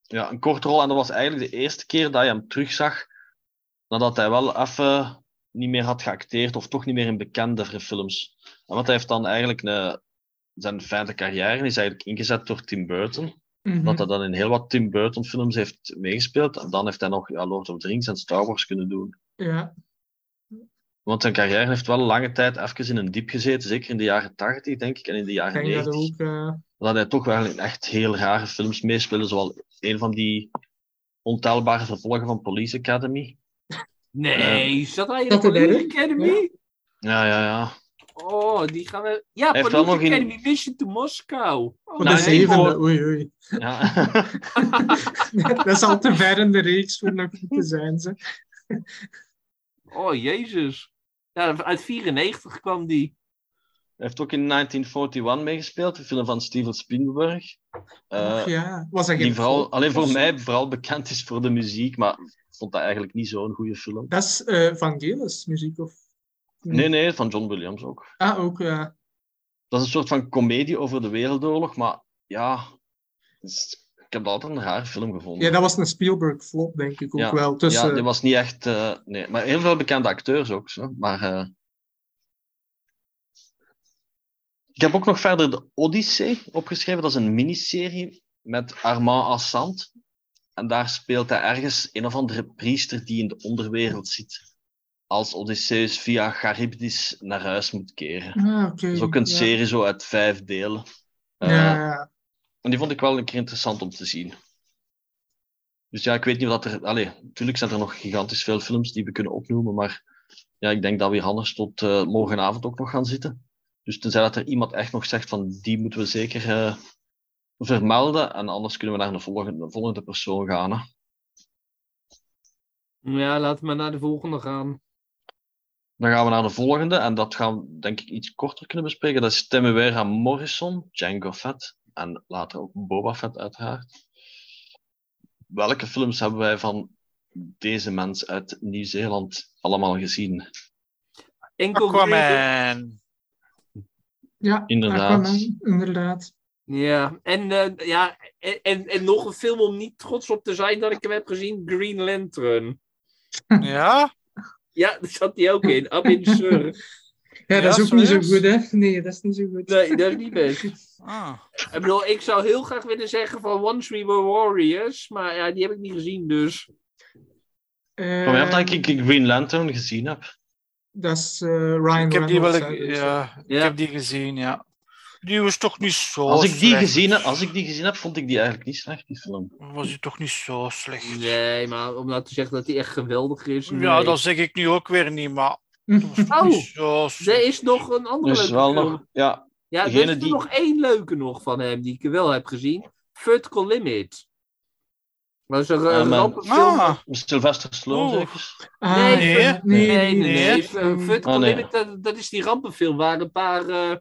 ja, een korte rol. En dat was eigenlijk de eerste keer dat je hem terugzag. Nadat hij wel even niet meer had geacteerd. Of toch niet meer in bekendere films. En want hij heeft dan eigenlijk een, zijn fijne carrière is eigenlijk ingezet door Tim Burton. Mhm. Dat hij dan in heel wat Tim Burton films heeft meegespeeld. En dan heeft hij nog ja, Lord of the Rings en Star Wars kunnen doen. Ja, Want zijn carrière heeft wel lange tijd even in een diep gezeten. Zeker in de jaren 80, denk ik. En in de jaren dat 90. ook. eh, Dat hij toch wel in echt heel rare films meespeelde. Zoals een van die ontelbare vervolgen van Police Academy. Nee, zat hij in Dat de Police? Academy? Ja, ja, ja. Oh, die gaan we... Ja, heeft in- Academy Mission to Moskou. Oh, Nou, de nee, zevende. voor- Oei, oei. ja. <laughs> dat is al te ver in de reeks voor nog te zijn. Ze. oh, jezus. Ja, uit 94 kwam die. Hij heeft ook in 1941 meegespeeld. Een film van Steven Spielberg. Eh, Och, ja. Was dat die geen vooral, film alleen voor mij vooral bekend is voor de muziek. Maar ik vond dat eigenlijk niet zo'n goede film. Dat is eh Vangelis muziek of? Nee, nee, van John Williams ook. Ah, ook. ja. Dat is een soort van komedie over de Wereldoorlog, maar ja, dus ik heb dat altijd een raar film gevonden. ja, dat was een Spielberg flop, denk ik ook Ja. wel. Dus, ja, eh, die was niet echt, eh, nee, maar heel veel bekende acteurs ook. Zo. Maar eh, ik heb ook nog verder de Odyssee opgeschreven. Dat is een miniserie met Armand Assant En daar speelt hij ergens een of andere priester die in de onderwereld zit. Als Odysseus via Charybdis naar huis moet keren. Ah, oké. Dat is ook een ja. serie zo uit vijf delen. Eh, Ja, ja. En die vond ik wel een keer interessant om te zien. Dus ja, ik weet niet wat er... Allee, natuurlijk zijn er nog gigantisch veel films die we kunnen opnoemen, maar ja, ik denk dat we hier anders tot eh, morgenavond ook nog gaan zitten. Dus tenzij dat er iemand echt nog zegt van die moeten we zeker eh, vermelden, en anders kunnen we naar de volgende, volgende persoon gaan. Hè. Ja, laten we naar de volgende gaan. Dan gaan we naar de volgende, en dat gaan we denk ik iets korter kunnen bespreken. Dat is Temuera Morrison, Django Fett, en later ook Boba Fett uiteraard. Welke films hebben wij van deze mens uit Nieuw-Zeeland allemaal gezien? Enkel Aquaman. Ja, Inderdaad. Aquaman, inderdaad. Ja, en, eh, ja en, en, en nog een film om niet trots op te zijn dat ik hem heb gezien, Green Lantern. Ja? Ja, daar zat hij ook in. Abin Sur. Ja, dat Ja, is ook niet zo goed, hè? Nee, dat is niet zo goed. Nee, dat is niet best. Ah. Ik bedoel, ik zou heel graag willen zeggen van Once We Were Warriors, maar ja, die heb ik niet gezien, dus. Eh, Van mij af dat ik Green Lantern gezien heb. Dat is eh, Ryan Ik heb die wel dus, ja, ik heb die gezien, ja. Die was toch niet zo Als ik, die slecht. gezien heb, als ik die gezien heb, vond ik die eigenlijk niet slecht, die film. Was die toch niet zo slecht? Nee, maar om nou te zeggen dat hij echt geweldig is. Nee. Ja, dat zeg ik nu ook weer niet, maar <laughs> Oh. Er is nog een andere Dus leuke wel film. nog, ja, Ja, er is er die- nog één leuke nog van hem die ik wel heb gezien. Vertical Limit. Dat is een uh, maar- rampenfilm. Ah, Sylvester Stallone ah, Nee, nee, nee, Nee, nee, nee. Eh, Vertical Oh, nee. Limit, dat, dat is die rampenfilm waar een paar eh,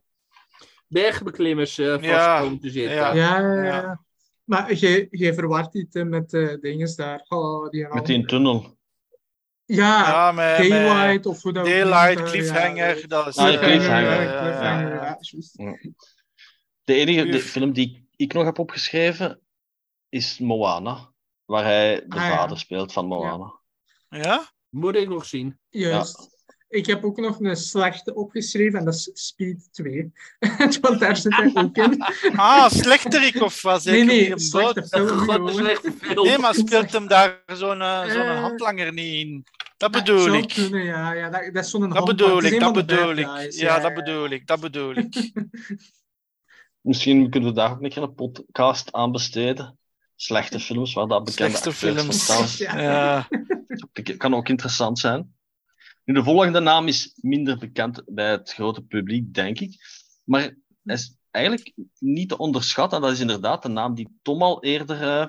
bergbeklimmers eh vast Ja, komen te zitten. ja. Ja, ja, Ja. ja. Maar jij jij verwart dit hè, met de dinges daar. Oh, die Met die in tunnel. Ja, ja, met, Daylight of hoe dat ook Daylight, noemt, eh, Cliffhanger, ja. dat is... Ah, eh, Cliffhanger, eh, Cliffhanger, ja. ja, juist. De enige de film die ik nog heb opgeschreven is Moana. Waar hij de Ah, ja. vader speelt van Moana. Ja? Moet ik nog zien. Juist. Ik heb ook nog een slechte opgeschreven en dat is Speed 2. <laughs> Want daar zit hij ook in. <laughs> Ah, slechterik of wat? Nee, Zeker nee, niet een slechte film. Slechte film. Nee, maar speelt hem daar zo'n eh, zo'n Eh. handlanger niet in? Dat Dat bedoel zou ik. kunnen, ja, ja, dat, dat is zo'n Dat handlanger. bedoel ik, dat bedoel ik. Ja, dat bedoel ik, dat bedoel ik. Misschien kunnen we daar ook een keer een podcast aan besteden. Slechte films waar dat bekende Slechte films. <laughs> Ja. Dat kan ook interessant zijn. Nu, de volgende naam is minder bekend bij het grote publiek, denk ik. Maar hij is eigenlijk niet te onderschatten. En dat is inderdaad de naam die Tom al eerder eh,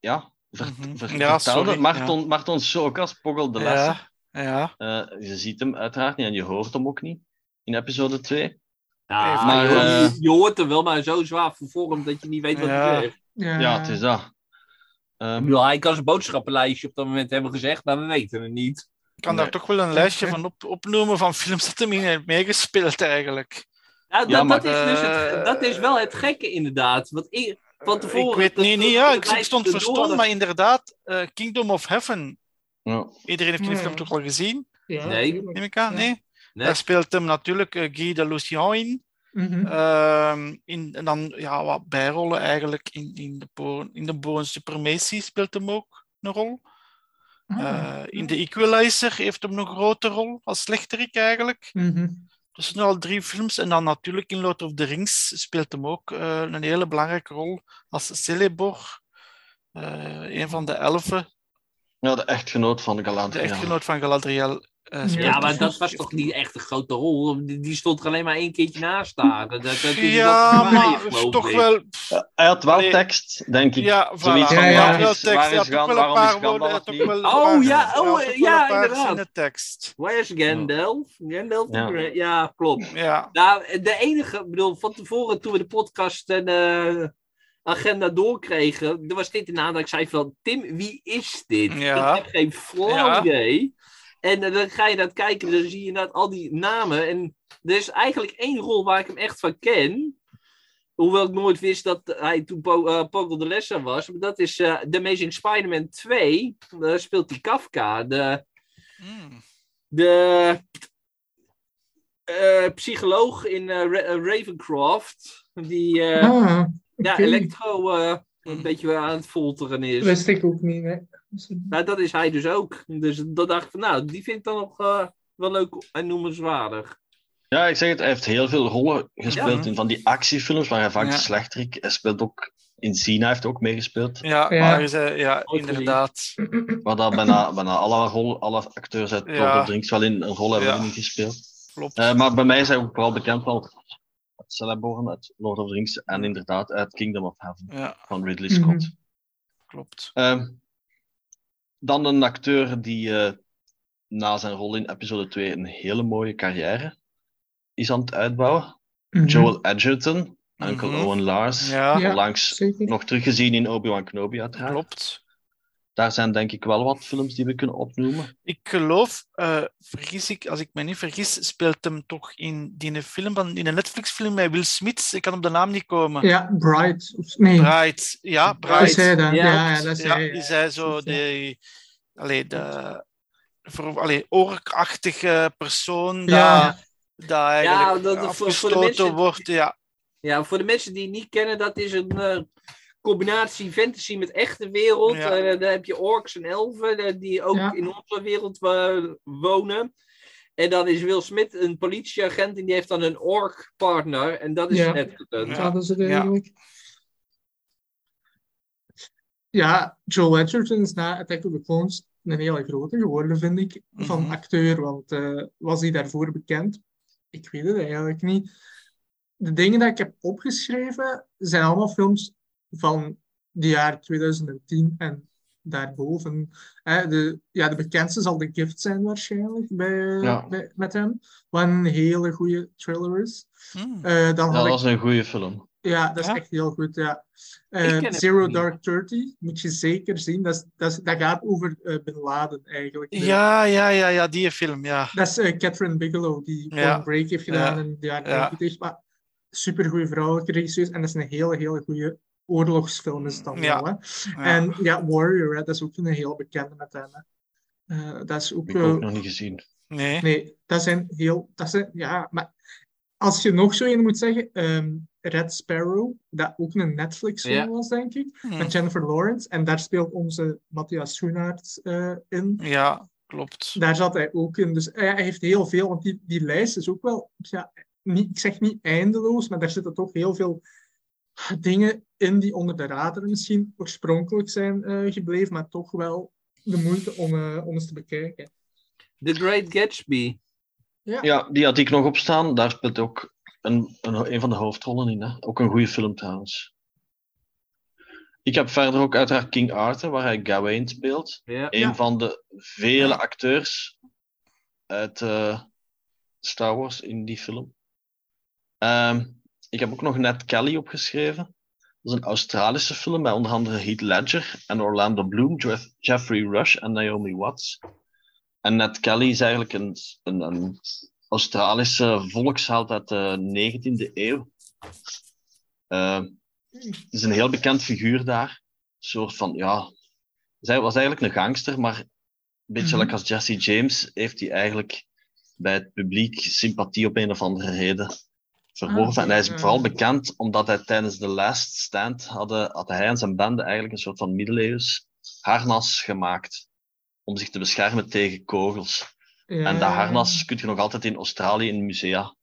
ja, ver- Mhm. ver- Ja, vertelde. sorry, Marton, Marton Sokas, Poggle de Lesser. Ja, ja. Eh, je ziet hem uiteraard niet en je hoort hem ook niet in episode 2. Ja, Maar, je, eh, je hoort hem wel, maar zo zwaar vervormd dat je niet weet wat Ja. hij zegt. Ja, Ja, het is dat. Ik bedoel, hij kan zijn boodschappenlijstje op dat moment hebben gezegd, maar we weten het niet. Ik kan Nee. daar toch wel een lijstje van op, opnoemen van films dat hem in heeft meegespeeld eigenlijk. Nou, Ja, dat, maar- dat, is dus het, Eh, dat is wel het gekke inderdaad. Want ik, van tevoren... ik weet dat- niet, dat- niet ja, dat ik, stond verstomd, dat- maar inderdaad, eh, Kingdom of Heaven. ja. Iedereen heeft die film toch wel gezien, Ja, Nee. neem ik aan? Nee? Nee. Daar speelt hem natuurlijk eh, Guy de Lucien in. Mhm. Ehm, in en dan ja, wat bijrollen eigenlijk. In, in, de, Bo- in de Boon Supremacy speelt hem ook een rol. Eh, in The Equalizer heeft hem een grote rol als slechterik eigenlijk. Mhm. Dat zijn al drie films. En dan natuurlijk in Lord of the Rings speelt hem ook eh, een hele belangrijke rol als Celeborn. Eh, een van de elfen, ja, de echtgenoot van de Galadriel. echtgenoot van Galadriel. Eh, Ja, maar dat was toch niet echt een grote rol? Die, die stond er alleen maar één keertje naast staan. Dat, dat, dat, Ja, dat- maar is toch ik. wel... Ja, hij had wel Allee. tekst, denk ik. Ja, voilà. Zoiets van, Hij waar had is- wel tekst, waar hij is had ook wel een waarom is paar Gandalf woorden. Oh, ja, had oh, ja, inderdaad. tekst. Where's Gandalf? Gandalf? Ja. Ja. ja, klopt. Ja, Nou, de enige, ik bedoel, van tevoren toen we de podcast en eh, agenda doorkregen, er was dit inderdaad dat ik zei van, Tim, wie is dit? Ja. Ik heb geen flauw Ja. idee. En dan ga je dat kijken, dan zie je inderdaad al die namen. En er is eigenlijk één rol waar ik hem echt van ken. Hoewel ik nooit wist dat hij toen Po- eh, Pogo de Lesser was. Maar dat is eh The Amazing Spider-Man 2. Daar speelt hij Kafka. De, Mm. de eh, psycholoog in Ra- Ravencroft. Die eh, Ah, ja, eh, een beetje aan het folteren is. Wist ik ook niet, nee. Nou, dat is hij dus ook. Dus dat dacht ik van, nou, die vind ik dan nog eh, wel leuk en noemenswaardig. Ja, ik zeg het, hij heeft heel veel rollen gespeeld Ja. in van die actiefilms waar hij vaak Ja. de slechterik. Hij speelt ook in Zina, heeft ook meegespeeld. Ja, Ja. maar is, eh, ja inderdaad. Waar daar bijna, bijna alle, rollen, alle acteurs uit Ja. Lord of the Rings wel in een rol hebben Ja. gespeeld. Klopt. Eh, maar bij mij is hij ook vooral bekend van Celeborn uit Lord of the Rings en inderdaad uit Kingdom of Heaven Ja, van Ridley Mhm. Scott. klopt. Ehm, dan een acteur die eh, na zijn rol in episode 2 een hele mooie carrière is aan het uitbouwen. Mhm. Joel Edgerton, Uncle Mhm. Owen Lars. Ja, Zeker. nog teruggezien in Obi-Wan Kenobi uiteraard. klopt. Daar zijn denk ik wel wat films die we kunnen opnoemen. Ik geloof, eh, vergis ik, als ik me niet vergis, speelt hem toch in die film van in een Netflix-film met Will Smith. Ik kan op de naam niet komen. Ja, Bright. Of, nee, Bright. Ja, dat is Bright. hij dan. Ja, Ja, ja, dat is Ja, hij. is hij zo de, allee, de voor, allee, orkachtige persoon Ja. dat, dat eigenlijk Ja, dat- voor- voor de mensen- wordt. Ja, Ja, voor de mensen die het niet kennen, dat is een eh, combinatie fantasy met echte wereld. Ja. Eh, daar heb je orks en elfen eh, die ook Ja. in onze wereld eh, wonen. En dan is Will Smith een politieagent en die heeft dan een ork-partner. En dat is Ja. Edgerton. Ja. Dat is Ja. eigenlijk. Ja, Joel Edgerton is na Attack of the Clones een hele grote geworden, vind ik, van Mhm. acteur. Want eh, was hij daarvoor bekend? Ik weet het eigenlijk niet. De dingen die ik heb opgeschreven zijn allemaal films van de jaar 2010 en daarboven. Eh, de, ja, de bekendste zal The Gift zijn waarschijnlijk bij, Ja. bij- met hem. Wat een hele goede thriller is. Hmm. Eh, dan Ja, had ik dat is een goede film. ja, dat is Ja? echt heel goed. Ja. Eh, Zero. Dark Thirty moet je zeker zien. Dat, is, dat, is- dat gaat over eh, Bin Laden eigenlijk. De- ja, ja, ja, ja, die film, ja. Dat is Catherine Bigelow die Ja. Break heeft gedaan Ja. in de jaren Ja. 90. Maar super goede vrouwelijke regisseurs. En dat is een hele, hele goede oorlogsfilm is het dan Ja. wel. Hè. ja. En ja, Warrior, hè, dat is ook een heel bekende met hem. Hè. Eh, dat is ook... Heb ik eh, ook nog niet gezien. nee. Nee, dat zijn heel. Dat zijn, ja, maar als je nog zo een moet zeggen, ehm, Red Sparrow, dat ook een Netflix-film Ja. was, denk ik, Hmm. met Jennifer Lawrence. En daar speelt onze Matthias Schoenaert eh, in. Ja, klopt. Daar zat hij ook in. Dus hij hij heeft heel veel, want die, die lijst is ook wel, ja, niet, ik zeg niet eindeloos, maar daar zitten toch heel veel dingen in die onder de radar misschien oorspronkelijk zijn eh, gebleven, maar toch wel de moeite om, eh, om eens te bekijken. The Great Gatsby. Ja, die had ik nog op staan. Daar speelt ook een, een, een van de hoofdrollen in. Hè? Ook een goede film trouwens. Ik heb verder ook uiteraard King Arthur, waar hij Gawain speelt. Ja. Een Ja. van de vele acteurs uit eh, Star Wars in die film. Ehm, ik heb ook nog Ned Kelly opgeschreven. Dat is een Australische film met onder andere Heath Ledger en Orlando Bloom, Jeff- Jeffrey Rush en Naomi Watts. En Ned Kelly is eigenlijk een, een, een Australische volksheld uit de 19e eeuw. Ehm, het is een heel bekend figuur daar. Een soort van, ja... Zij was eigenlijk een gangster, maar een beetje like als Jesse James heeft hij eigenlijk bij het publiek sympathie op een of andere reden verworven. Ah, en hij is ja. vooral bekend omdat hij tijdens de Last Stand hadden, had hij en zijn bende eigenlijk een soort van middeleeuws harnas gemaakt om zich te beschermen tegen kogels. Ja. En dat harnas kun je nog altijd in Australië in musea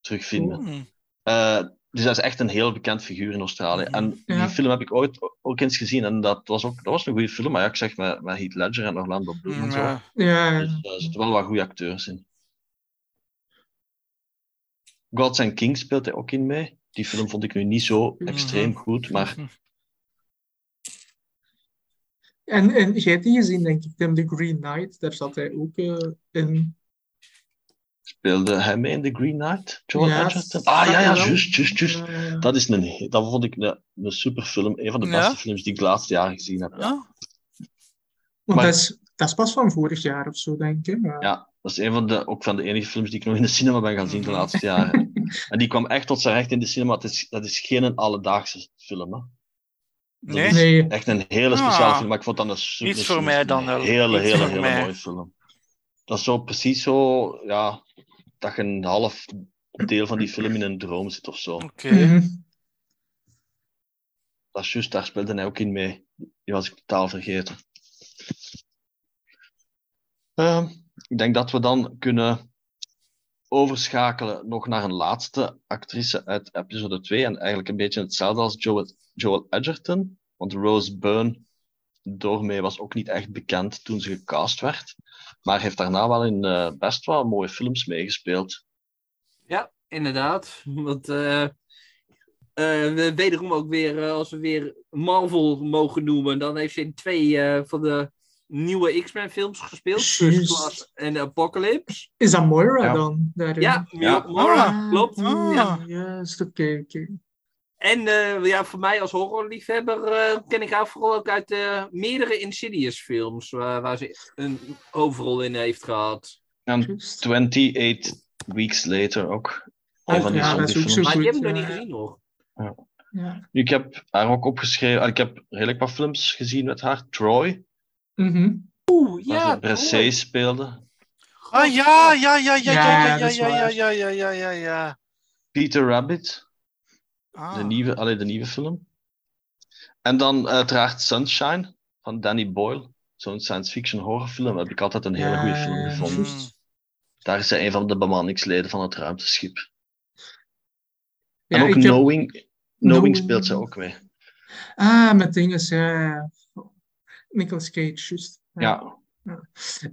terugvinden. Eh, dus dat is echt een heel bekend figuur in Australië. En die film heb ik ooit ook eens gezien en dat was, ook, dat was een goede film. Maar ja, ik zeg met, met Heath Ledger en Orlando Bloom en zo. Ja. Ja, Dus er zitten wel wat goede acteurs in. Gods and Kings speelt hij ook in mee. Die film vond ik nu niet zo extreem Mhm. goed, maar En, en jij hebt die gezien, denk ik, Tim, The Green Knight. Daar zat hij ook eh, in. speelde hij mee in The Green Knight? Joel Ja, Edgerton? Ah ja, ja, juist, juist, juist. Dat, is een, dat vond ik een, een superfilm. Een van de Ja? beste films die ik de laatste jaren gezien heb. Ja. want maar- dat, is, dat is pas van vorig jaar of zo, denk ik. Maar... Ja, dat is een van de, ook van de enige films die ik nog in de cinema ben gaan zien de laatste <laughs> jaren. En die kwam echt tot zijn recht in de cinema. Het is, dat is geen alledaagse film. Hè. Dat Nee? is Nee. echt een hele speciale Ah. film. Maar ik vond dat een super, Iets voor mij dan. Een hele, hele, hele mooie film. Dat is zo precies zo, ja, dat je een half deel van die film in een droom zit of zo. Oké. Mhm. dat is juist, daar speelde hij ook in mee. Die was ik totaal vergeten. Ehm, ik denk dat we dan kunnen overschakelen nog naar een laatste actrice uit episode 2. En eigenlijk een beetje hetzelfde als Joel, Edgerton. Want Rose Byrne doormee was ook niet echt bekend toen ze gecast werd. Maar heeft daarna wel in eh, best wel mooie films meegespeeld. Ja, inderdaad. Want eh eh, we wederom ook weer, als we weer Marvel mogen noemen, dan heeft ze in twee van de nieuwe X-Men films gespeeld. First. Class en Apocalypse. Is dat Moira Ja. dan? Daarin? Ja, Ja. Moira, Ah, klopt. Ah. Ja. Juist, oké, oké. En eh, ja, voor mij als horrorliefhebber eh, ken ik haar vooral ook uit eh, meerdere Insidious films, waar, waar ze een hoofdrol in heeft gehad. En Juist. 28 Weeks Later ook. Oh, Een van die ja, dat is ook zo zombiefilms. Maar die heb ik nog niet gezien nog. Ja. Ik heb haar ook opgeschreven. ah, Ik heb redelijk wat films gezien met haar. Troy, Mhm. Oeh, waar ja. speelde. Ah ja, ja, ja, ja, ja, Ja, ja, ja, ja, ja, ja, ja, ja, ja. Peter Rabbit, Ah. de, nieuwe, allee, de nieuwe film. En dan uiteraard Sunshine van Danny Boyle. Zo'n science fiction horrorfilm heb ik altijd een hele goede film gevonden. Daar is zij een van de bemanningsleden van het ruimteschip. Ja, en ook heb- Knowing, Knowing Knowing. speelt ze ook mee. Ah, met dingen, ja. Nicolas Cage, juist. Ja,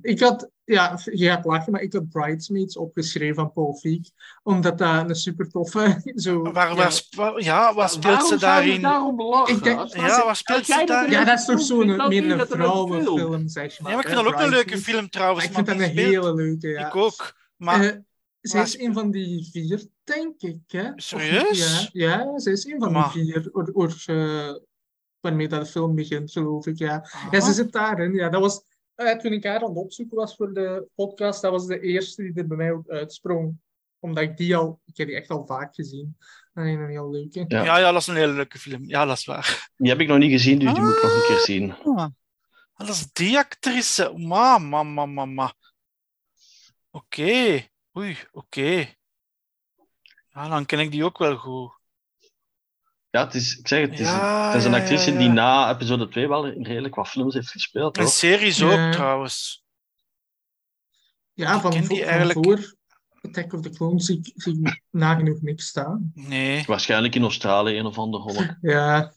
Ik had, ja, je gaat lachen, maar ik had Bridesmaids opgeschreven van Paul Feig, omdat dat een super toffe, zo... Waar, ja, waar, ja, waar speelt Waarom ze daarin? daarom lachen? Ik denk- Ja, waar speelt ze dat daarin? ja, dat is toch zo'n meer een vrouwenfilm, zeg maar. Ja, maar ik vind dat ook een leuke film trouwens. Ik vind dat een hele leuke, ja. Ik ook. Maar Eh, zij waar is een van die vier, denk ik. Hè? Serieus? Ja, ja, zij is een van Maar- die vier. Or, waarmee dat de film begint, geloof ik. Ja, ja Ah. ze zit daarin. Ja, dat was, eh, toen ik haar aan het opzoeken was voor de podcast, dat was de eerste die er bij mij ook uitsprong. Omdat ik die al, ik heb die echt al vaak gezien. Dat is een heel leuke. Ja. ja, ja, dat is een hele leuke film. Ja, dat is waar. die heb ik nog niet gezien, dus die moet ik nog een keer zien. Ah, dat is die actrice. Ma, ma, ma, ma, ma. Oké. Oei, oké. Ja, dan ken ik die ook wel goed. Ja, het is, ik zeg het, het is, Ja, het is een ja, actrice ja, die na episode 2 wel redelijk wat films heeft gespeeld. En Hoor. series ook Ja. trouwens. Ja, Ik van, ken die voor, van eigenlijk- voor Attack of the Clones zie, ik- zie ik nagenoeg niks staan. Nee. Waarschijnlijk in Australië een of ander holle. <laughs> Ja,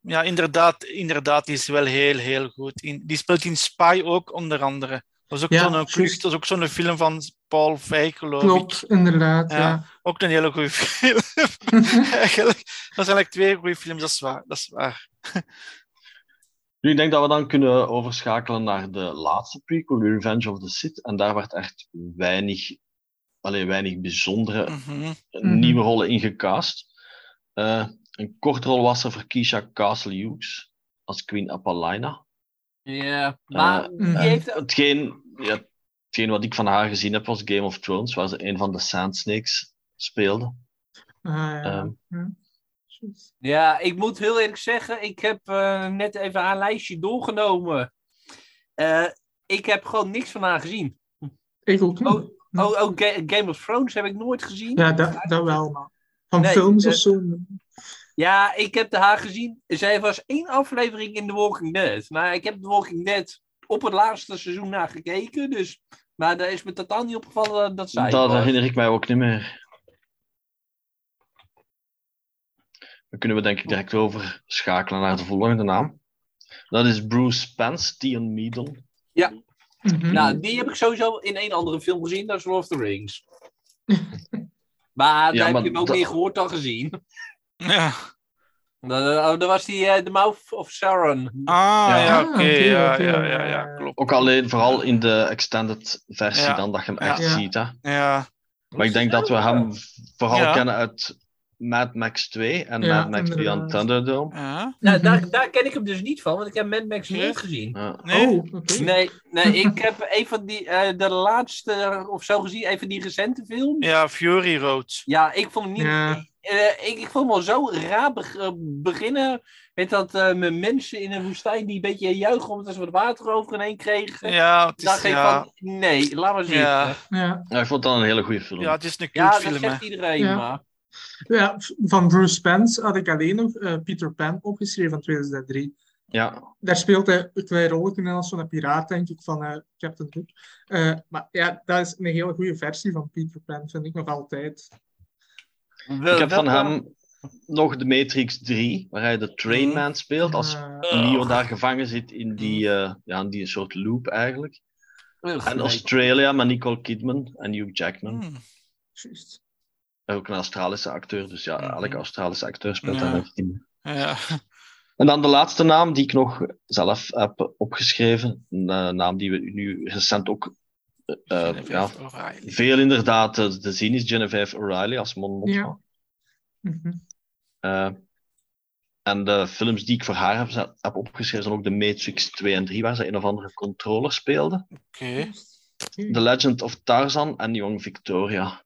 Ja, inderdaad, inderdaad, die is wel heel, heel goed. In, die speelt in Spy ook, onder andere. Dat is ook Ja, zo'n dat is ook zo'n film van Paul Feig, geloof ik. klopt, inderdaad. Ja. Ja. Ook een hele goede film. <laughs> <laughs> eigenlijk, dat zijn eigenlijk twee goede films, dat is waar. Dat is waar. Nu, ik denk dat we dan kunnen overschakelen naar de laatste prequel, Revenge of the Sith. En daar werd echt weinig, alleen weinig bijzondere Mhm. Mhm. nieuwe rollen in gecast. Eh, een kortrol was er voor Keisha Castle Hughes als Queen Apollina. Ja, maar Eh, die heeft... Hetgeen, ja, hetgeen wat ik van haar gezien heb was Game of Thrones, waar ze een van de Sand Snakes speelde. Ah, ja. Ehm. Ja. Ja, ik moet heel eerlijk zeggen, ik heb eh, net even haar lijstje doorgenomen. Eh, ik heb gewoon niks van haar gezien. Ik ook niet. Oh, oh, oh, Ga- Game of Thrones heb ik nooit gezien. Ja, dat, dat wel, maar van Nee, films of eh, zo. Ja, ik heb de haar gezien. Zij was één aflevering in The Walking Dead. Maar ik heb The Walking Dead op het laatste seizoen naar gekeken. Dus, maar daar is me totaal niet opgevallen dat zij Dat herinner ik mij ook niet meer. Dan kunnen we denk ik direct overschakelen naar de volgende naam. Dat is Bruce Spence, Theon Meadon. Mhm. Nou, die heb ik sowieso in een andere film gezien. Dat is Lord of the Rings. <laughs> maar daar heb maar je hem ook meer gehoord dan gezien. Ja. Dat, oh, dat was die eh, The Mouth of Sauron. Ah, Ja. ja, Ah, oké. ja, ja, ja, ja, klopt. Ook alleen vooral in de extended versie Ja. dan dat je hem Ja. echt Ja. ziet. Hè. Ja. Maar ik denk dat we hem vooral Ja. kennen uit Mad Max 2 en Ja, Mad Max Beyond. Thunderdome. ja. Nou, daar, daar ken ik hem dus niet van, want ik heb Mad Max Nee? nooit gezien. Ja. Nee? Oh, oké. Nee, nee, <laughs> ik heb een van die, eh, de laatste of zo gezien, een van die recente films. Ja, Fury Road. Ja, ik vond hem niet. Ja. eh, ik, ik vond hem al zo raar eh, beginnen. Met dat eh, met mensen in een woestijn die een beetje juichen omdat ze wat water over heen kregen. Ja, het dacht is, ik ja, van, nee, laat maar zitten. Ja. Ja, Ja. Ja, ik vond dat een hele goede film. ja, het is een dat cult film, hè. zegt iedereen, Ja. maar. Ja, van Bruce Spence had ik alleen nog uh, Peter Pan opgeschreven van 2003. Ja. Daar speelt hij een klein rol in als zo'n piraat, denk ik, van uh, Captain Hook. Uh, maar ja, dat is een hele goede versie van Peter Pan, vind ik nog altijd. Ik heb van hem nog de Matrix 3, waar hij de Trainman speelt, als Neo daar gevangen zit in die, uh, ja, in die soort loop eigenlijk. En Australia met Nicole Kidman en Hugh Jackman. Hmm. Juist. Ook een Australische acteur, dus ja, Mhm. elke Australische acteur speelt Ja. daar ook in. Ja. En dan de laatste naam die ik nog zelf heb opgeschreven, een eh, naam die we nu recent ook eh, eh, ja, O'Reilly. veel inderdaad eh, te zien is, Genevieve O'Reilly als Mon Mothma. Ja. Mhm. Eh, en de films die ik voor haar heb, opgeschreven zijn ook de Matrix 2 en 3, waar ze een of andere controller speelde. Oké. The Legend of Tarzan en Young Victoria.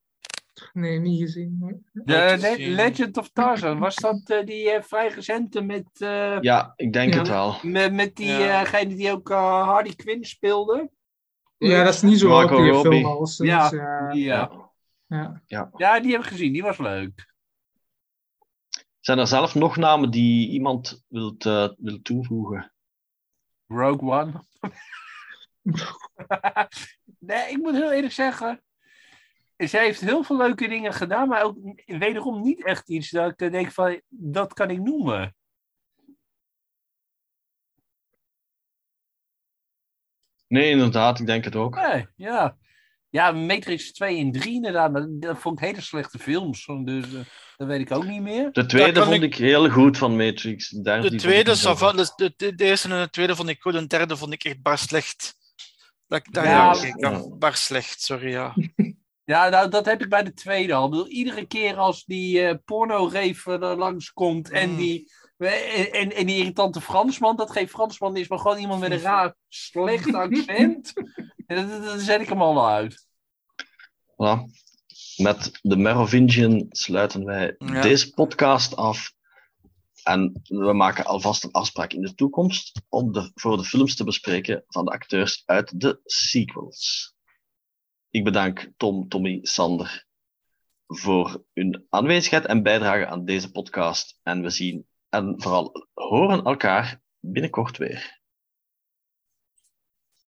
Nee, niet gezien. De Le-. Legend of Tarzan, was dat eh, die eh, vrij recente met, eh, Ja, ik denk Ja. het wel. met, met diegene Ja. die ook eh, Harley Quinn speelde? Ja, dat is niet zo Robbie. film al. sinds, Ja. ja. Ja. ja. ja, die heb ik gezien, die was leuk. Zijn er zelf nog namen die iemand wilt, eh, wil toevoegen? Rogue One. <laughs> nee, ik moet heel eerlijk zeggen. Zij heeft heel veel leuke dingen gedaan, maar ook wederom niet echt iets dat ik eh, denk van, dat kan ik noemen. Nee, inderdaad, ik denk het ook. Nee, ja. Ja, Matrix 2 en 3 inderdaad, maar dat vond ik hele slechte films. Dus eh, dat weet ik ook niet meer. De tweede vond ik- ik... heel goed van Matrix. De, derde, De tweede, de, de, de eerste en de tweede vond ik goed, de derde vond ik echt bar slecht. Dat ik daar Ja, bar slecht, sorry, ja. <laughs> Ja, nou, dat heb ik bij de tweede al. Ik bedoel, iedere keer als die eh porno-reef er langskomt en, Mm. die, en, en, en die irritante Fransman, dat geen Fransman is, maar gewoon iemand met een raar slecht <laughs> accent. En dat, dat zet ik hem al uit. Voilà. Met de Merovingian sluiten wij Ja. deze podcast af. En we maken alvast een afspraak in de toekomst om de, voor de films te bespreken van de acteurs uit de sequels. Ik bedank Tom, Tommy, Sander voor hun aanwezigheid en bijdrage aan deze podcast. En we zien en vooral horen elkaar binnenkort weer.